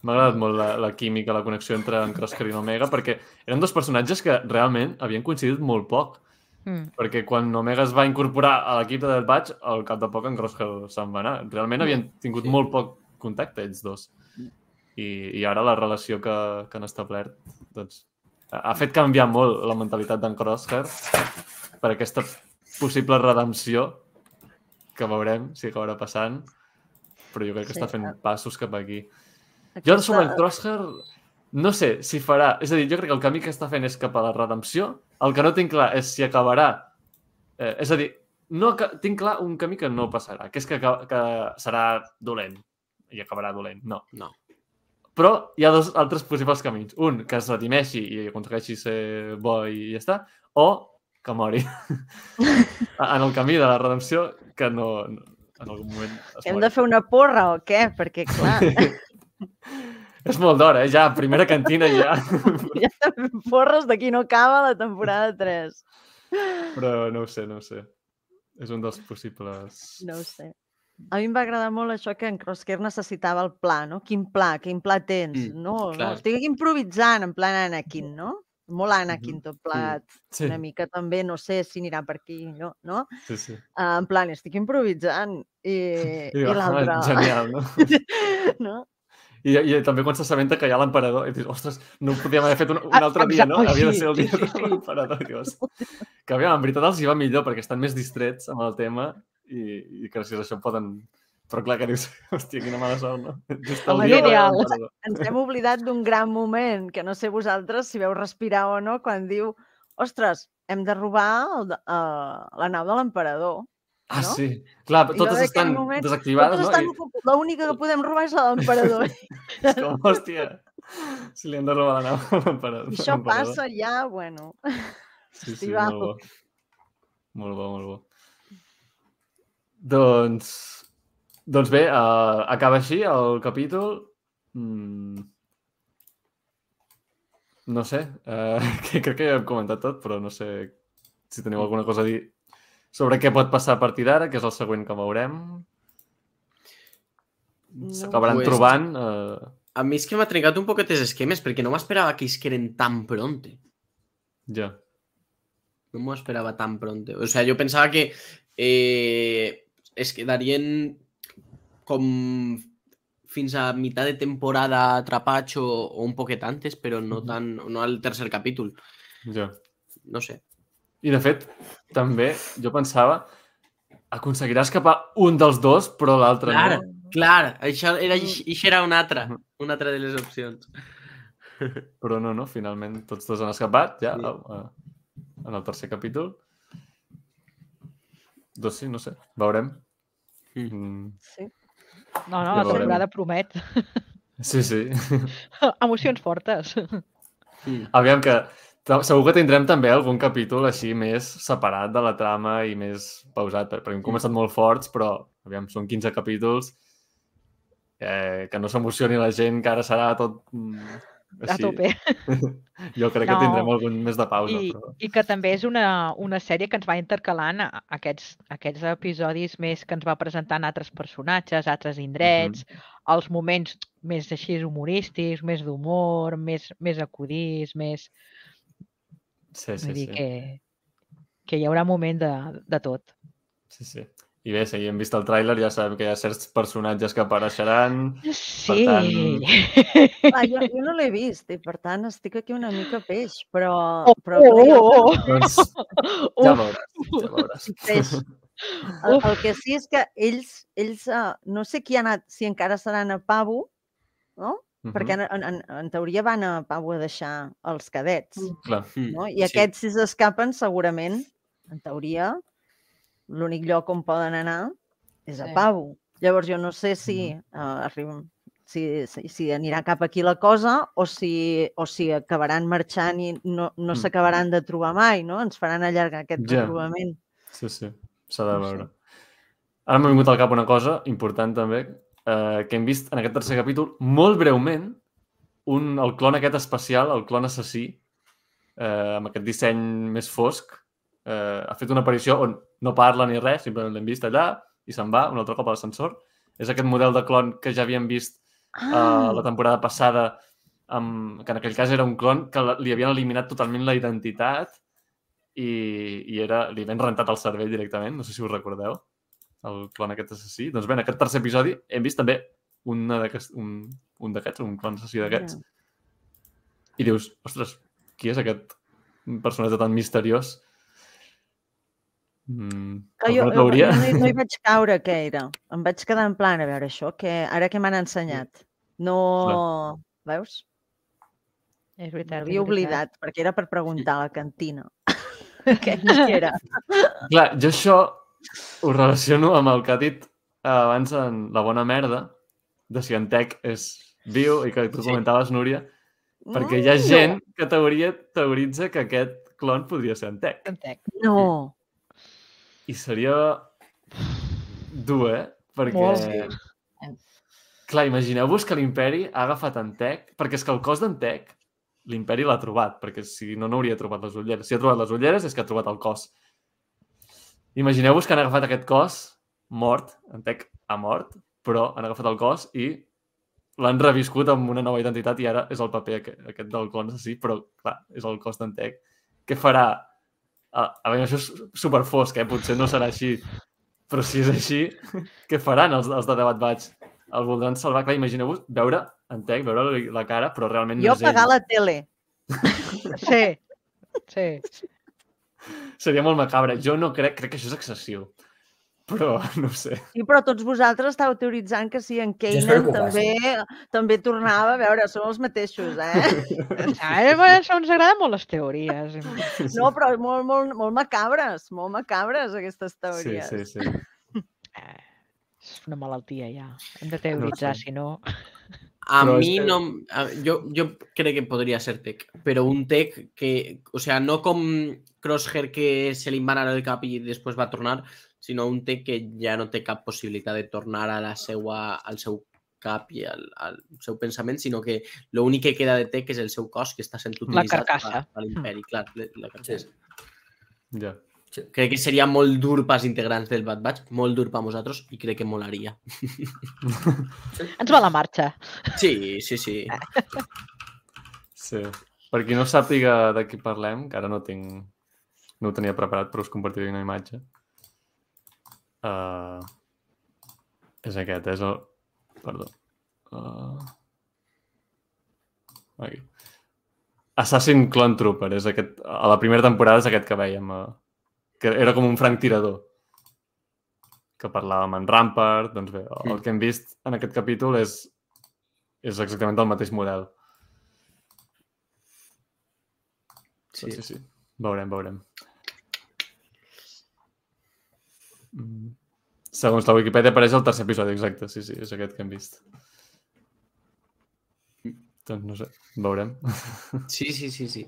M'ha agradat molt la, la química, la connexió entre en Crosshair i en Omega, perquè eren dos personatges que realment havien coincidit molt poc. Mm. Perquè quan Omega es va incorporar a l'equip de Death Batch, al cap de poc en Crosshair se'n va anar. Realment havien tingut Sí. molt poc contacte ells dos. I, i ara la relació que, que han establert doncs, ha fet canviar molt la mentalitat d'en Crosshair per aquesta possible redempció que veurem si acabarà passant, però jo crec que Sí, està fent clar. passos cap aquí. Jo Aquesta- sobre en Crosshair no sé si farà... És a dir, jo crec que el camí que està fent és cap a la redempció. El que no tinc clar és si acabarà... Eh, és a dir, no, tinc clar un camí que no passarà, que és que, que serà dolent i acabarà dolent. No. No. Però hi ha dos altres possibles camins. Un, que es redimeixi i aconsegueixi ser bo i ja està, o que mori. en el camí de la redempció, que no, no en algun moment es Hem mori. de fer una porra o què? Perquè, clar, És molt d'hora, eh? Ja, primera cantina ja. ja porres d'aquí no acaba la temporada 3. Però no ho sé, no ho sé. És un dels possibles... No ho sé. a mi em va agradar molt això que en Crosshair necessitava el pla, no? Quin pla, quin pla tens? Mm, no, no, clar. estic aquí improvisant, en plan Anakin, no? Molt Anakin tot plegat. Sí, Una mica també, no sé si anirà per aquí, no? no? sí, sí. Uh, en plan, estic improvisant. I, i, va, l'altre... Genial, no? no? I, I també quan s'assabenta que hi ha l'emperador, i dius, ostres, no ho podíem haver fet un, un Ah, altre dia, no? Havia de ser el sí, dia sí, de l'emperador. Dius, que aviam, en veritat els hi va millor perquè estan més distrets amb el tema i, i gràcies a això poden... Però clar que dius, hòstia, quina mala sort, no? Just el Home, dia de genial. Ens hem oblidat d'un gran moment, que no sé vosaltres si veu respirar o no, quan diu, ostres, hem de robar el, uh, la nau de l'emperador. Ah, no? sí. Clar, I totes estan moment- desactivades, Totes no? estan I ocupades. L'única que podem robar és la de l'emperador. és com, hòstia, si li hem de robar la nau a l'emperador. I això passa ja, bueno. Sí, sí, Estival. molt bo. Molt bo, molt bo. Doncs, doncs bé, uh, acaba així el capítol. Mm. No sé, uh, que, crec que ja hem comentat tot, però no sé si teniu alguna cosa a dir sobre què pot passar a partir d'ara, que és el següent que veurem. No. S'acabaran Pues- trobant... Uh, A mi és que m'ha trencat un poquet els esquemes perquè no m'esperava que isqueren tan pronte. ja. No m'ho esperava tan pronto. O sea, yo pensaba que eh, es quedarien com fins a mitad de temporada atrapats o, o un poquet antes, però no tan, no al tercer capítol. Ja. No sé. I, de fet, també jo pensava aconseguirà escapar un dels dos, però l'altre Clar, no. clar, això era, això era una altra, Mhm. una altra de les opcions. Però no, no, finalment tots dos han escapat ja Sí. uh, en el tercer capítol. Doncs sí, no sé, veurem. Mm. Mm, Sí. No, no, Ja la temporada promet. sí, sí. Emocions fortes. Mm. Aviam que segur que tindrem també algun capítol així més separat de la trama i més pausat, per- perquè hem començat molt forts, però aviam, són 15 capítols eh, que no s'emocioni la gent, que ara serà tot mm, A tope. Jo crec que No. tindrem algun més de pausa, I, però... I que també és una, una sèrie que ens va intercalant a- aquests, aquests episodis més que ens va presentant altres personatges, altres indrets, els moments més així humorístics, més d'humor, més, més acudits, més... Sí, sí, dir sí. que, que hi haurà moment de, de tot. sí, sí. I bé, si hem vist el tràiler ja sabem que hi ha certs personatges que apareixeran. Sí! tant- Ah, jo, jo no l'he vist i, per tant, estic aquí una mica peix, però... Oh, però però jo- oh, Doncs ja veuràs, ja veuràs. Peix. El, el que sí és que ells, ells uh, no sé qui ha anat, si encara seran a Pavu, no? Perquè en, en, en, teoria van a Pavu a deixar els cadets, Clar. Mm. no? I aquests, si s'escapen, segurament, en teoria, l'únic lloc on poden anar és a Sí. Pavu. Llavors, jo no sé si uh, arriben si, si, si anirà cap aquí la cosa o si, o si acabaran marxant i no, no Mm. s'acabaran de trobar mai, no? Ens faran allargar aquest Ja. retrobament. Sí, sí, s'ha de No sé. veure. Ara m'ha vingut al cap una cosa important també, eh, que hem vist en aquest tercer capítol, molt breument, un, el clon aquest especial, el clon assassí, eh, amb aquest disseny més fosc, eh, ha fet una aparició on no parla ni res, simplement l'hem vist allà i se'n va un altre cop a l'ascensor. És aquest model de clon que ja havíem vist uh, la temporada passada, amb, que en aquell cas era un clon que li havien eliminat totalment la identitat i, i era, li havien rentat el cervell directament, no sé si us recordeu, el clon aquest assassí. Doncs bé, en aquest tercer episodi hem vist també una un, un d'aquests, un clon assassí d'aquests, i dius, ostres, qui és aquest personatge tan misteriós? Mm, Que jo, no, hi, no hi vaig caure què era. Em vaig quedar en plan a veure això, que ara que m'han ensenyat. No... Veus? És veritat. M'havia oblidat, perquè era per preguntar a la cantina. Què era? Clar, jo això ho relaciono amb el que ha dit abans en La bona merda, de si en Tec és viu i que tu Sí. comentaves, Núria, perquè hi ha Mm, gent que teoria, teoritza que aquest clon podria ser en Tec. Entenc. No. I seria dur, eh? Perquè... Molt. Sí. Clar, imagineu-vos que l'imperi ha agafat en Tec, perquè és que el cos d'en Tec l'imperi l'ha trobat, perquè si no, no hauria trobat les ulleres. Si ha trobat les ulleres és que ha trobat el cos. Imagineu-vos que han agafat aquest cos mort, en Tec ha mort, però han agafat el cos i l'han reviscut amb una nova identitat i ara és el paper aquest, aquest del clon assassí, però clar, és el cos d'en Tec. Què farà? A, a veure, això és superfosc, eh? Potser no serà així, però si és així, què faran els, els de Debat Vaig? El voldran salvar? Clar, imagineu-vos veure en Tec, veure la cara, però realment Jo no és ell. pagar la tele. Sí, sí. Seria molt macabre. Jo no crec, crec que això és excessiu. Però, no ho sé. Sí, però tots vosaltres estàu teoritzant que sí, en Kanan que ho també, també tornava. A veure, som els mateixos, eh? A això ens agraden molt les teories. No, però molt, molt, molt macabres, molt macabres aquestes Sí, teories. sí, sí. Eh, és una malaltia, ja. Hem de teoritzar, sé. si no... A és mi que- no... a- Jo, jo crec que podria ser tech, però un tech que... O sea, no com Crosshair que se li va anar el cap i després va tornar, sinó un tech que ja no té cap possibilitat de tornar a la seua, al seu cap i al, al seu pensament, sinó que l'únic que queda de tech és el seu cos que està sent utilitzat per, per l'imperi, clar, la, carcassa. Ja. Crec que seria molt dur pels integrants del Bad Batch, molt dur per nosaltres i crec que molaria. Ens va la marxa. Sí, sí, sí. Sí. Per qui no sàpiga de qui parlem, que ara no tinc... No ho tenia preparat, però us compartiré una imatge. Uh, és aquest, és el... Perdó. Uh, aquí. Assassin Clone Trooper, és aquest... A la primera temporada és aquest que veiem. Uh, que era com un franctirador que parlava amb en Rampart, doncs bé, el Mm. que hem vist en aquest capítol és, és exactament el mateix model. Sí, sí, sí. Veurem, veurem. Mm. Segons la Wikipedia apareix el tercer episodi, exacte. Sí, sí, és aquest que hem vist. Doncs no sé, veurem. Sí, sí, sí, sí.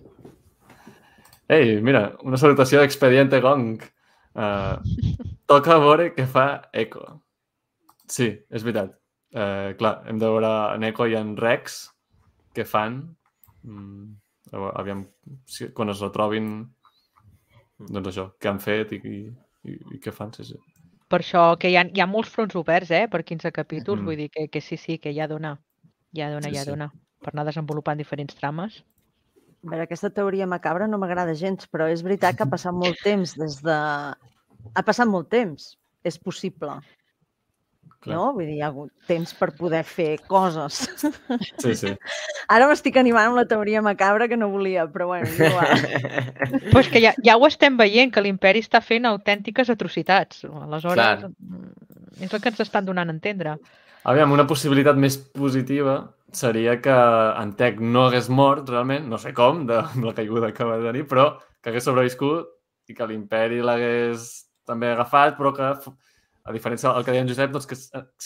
Ei, mira, una salutació d'Expediente Gong. Uh, toca veure què fa Echo. Sí, és veritat. Uh, clar, hem de veure en Echo i en Rex què fan. Mm, aviam, si, quan es retrobin, doncs això, què han fet i, i, i, i què fan, sí, sí. Per això que hi ha, hi ha molts fronts oberts, eh? Per 15 capítols, Mhm. vull dir que, que sí, sí, que hi ha dona. Hi ha dona, Sí, hi ha sí. dona. Per anar desenvolupant diferents trames. A veure, aquesta teoria macabra no m'agrada gens, però és veritat que ha passat molt temps des de... Ha passat molt temps. És possible, Clar. no? Vull dir, hi ha hagut temps per poder fer coses. Sí, sí. Ara m'estic animant amb la teoria macabra que no volia, però bueno, igual. Però és que ja, ja ho estem veient, que l'imperi està fent autèntiques atrocitats. Aleshores, Clar. mm, és el que ens estan donant a entendre. Aviam, una possibilitat més positiva seria que en Tech no hagués mort, realment, no sé com, de amb la caiguda que va tenir, però que hagués sobreviscut i que l'imperi l'hagués també agafat, però que, a diferència del que deia en Josep, doncs que,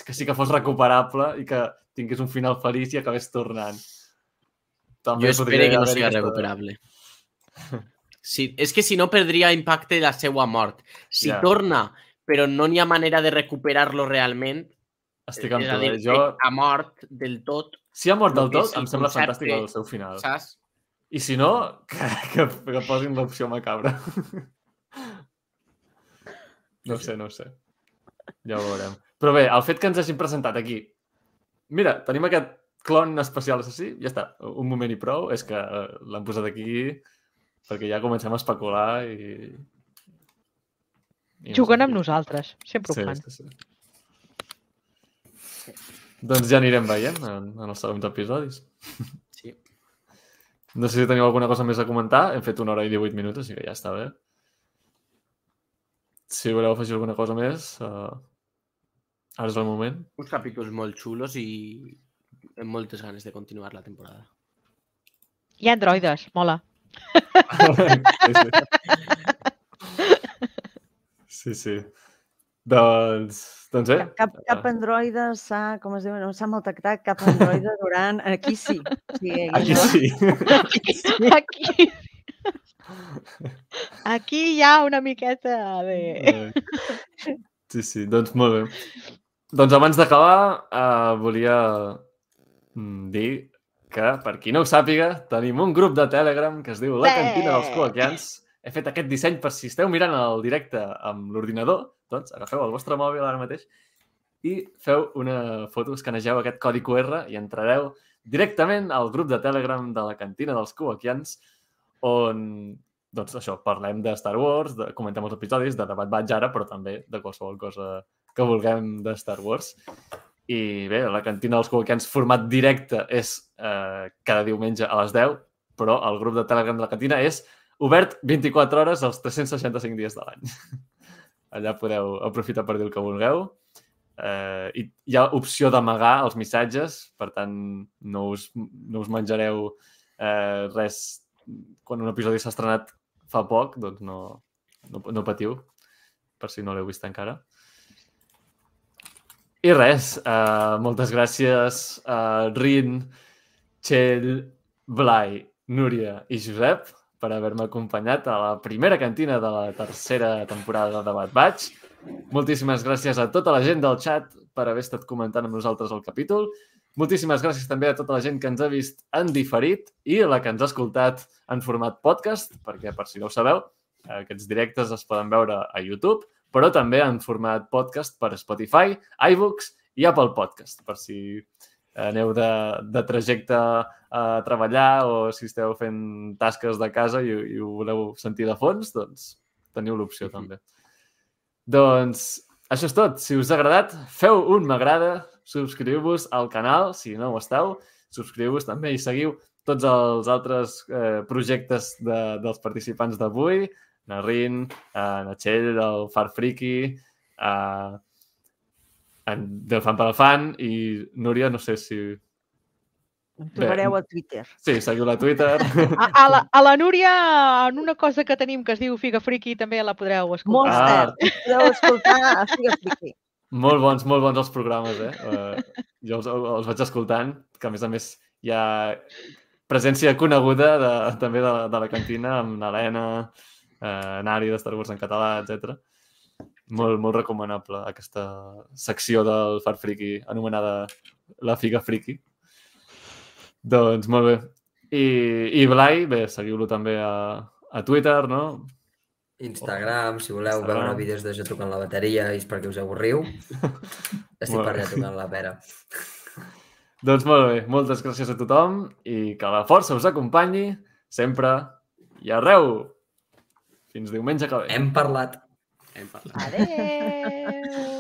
que sí que fos recuperable i que tingués un final feliç i acabés tornant. Jo podria espero que no sigui recuperable. Sí, és que si no perdria impacte la seva mort. Si Ja. torna, però no n'hi ha manera de recuperar-lo realment, Estic amb tu, eh? Jo, ha mort del tot, si ha mort del tot, em sembla fantàstic el seu final. saps? I si no, que, que, que posin l'opció macabra. No ho sé, no ho sé. Ja ho veurem. Però bé, el fet que ens hagin presentat aquí... Mira, tenim aquest clon especial assassí, ja està, un moment i prou, és que eh, l'han posat aquí perquè ja comencem a especular i... i no Juguen sé. amb nosaltres, sempre ho fan. Sí, sí, sí. Doncs ja anirem veient en, en els següents episodis. Sí. No sé si teniu alguna cosa més a comentar. Hem fet una hora i 18 minuts, així que ja està bé. Si voleu afegir alguna cosa més, uh, ara és el moment. Uns capítols molt xulos i amb moltes ganes de continuar la temporada. Hi ha androides, mola. sí, sí. sí, sí. Doncs, doncs bé. Cap, cap androide s'ha, com es diu, no s'ha maltractat cap androide durant... Aquí sí. O sigui, Aquí no? sí. Aquí, aquí hi ha una miqueta de... Eh, Sí, sí, doncs molt bé. Doncs abans d'acabar, uh, volia mm, dir que, per qui no ho sàpiga, tenim un grup de Telegram que es diu La. Cantina dels Col·loquians. He fet aquest disseny per si esteu mirant el directe amb l'ordinador, doncs agafeu el vostre mòbil ara mateix i feu una foto, escanegeu aquest codi QR i entrareu directament al grup de Telegram de la cantina dels Coaquians, on, doncs això, parlem de Star Wars, de, comentem els episodis, de debat vaig ara, però també de qualsevol cosa que vulguem de Star Wars. I bé, la cantina dels Coaquians format directe és eh, cada diumenge a les 10, però el grup de Telegram de la cantina és obert 24 hores els 365 dies de l'any. Allà podeu aprofitar per dir el que vulgueu. Eh, I hi ha opció d'amagar els missatges, per tant, no us, no us menjareu eh, res quan un episodi s'ha estrenat fa poc, doncs no, no, no patiu, per si no l'heu vist encara. I res, uh, moltes gràcies a uh, Rin, Txell, Blai, Núria i Josep per haver-me acompanyat a la primera cantina de la tercera temporada de Bat Batch. Moltíssimes gràcies a tota la gent del chat per haver estat comentant amb nosaltres el capítol. Moltíssimes gràcies també a tota la gent que ens ha vist en diferit i la que ens ha escoltat en format podcast, perquè, per si no ho sabeu, aquests directes es poden veure a YouTube, però també en format podcast per Spotify, iBooks i Apple Podcast, per si aneu de, de trajecte a treballar o si esteu fent tasques de casa i, i ho voleu sentir de fons, doncs teniu l'opció també. Doncs això és tot. Si us ha agradat, feu un m'agrada, subscriu-vos al canal, si no ho esteu, subscriu-vos també i seguiu tots els altres eh, projectes de, dels participants d'avui, na Rin, eh, na Txell, el Far Friki, eh, Del Fan per al Fan i Núria, no sé si Em trobareu a Twitter. Sí, seguiu-la a Twitter. A, a, la, a la Núria, en una cosa que tenim que es diu Figa Friki, també la podreu escoltar. Monster. Ah. Podeu escoltar a Figa Friki. Molt bons, molt bons els programes, eh? Uh, jo els, els vaig escoltant, que a més a més hi ha presència coneguda de, també de, de la cantina amb l'Helena, eh, Nari de Star Wars en català, etc. Molt, molt recomanable aquesta secció del Far Friki anomenada La Figa Friki. Doncs molt bé. I, i Blai, bé, seguiu-lo també a, a Twitter, no? Instagram, si voleu Instagram. veure vídeos de jo tocant la bateria i és perquè us avorriu. Estic per allà tocant la pera. Doncs molt bé, moltes gràcies a tothom i que la força us acompanyi sempre i arreu. Fins diumenge que ve. Hem parlat. Hem parlat. Adéu!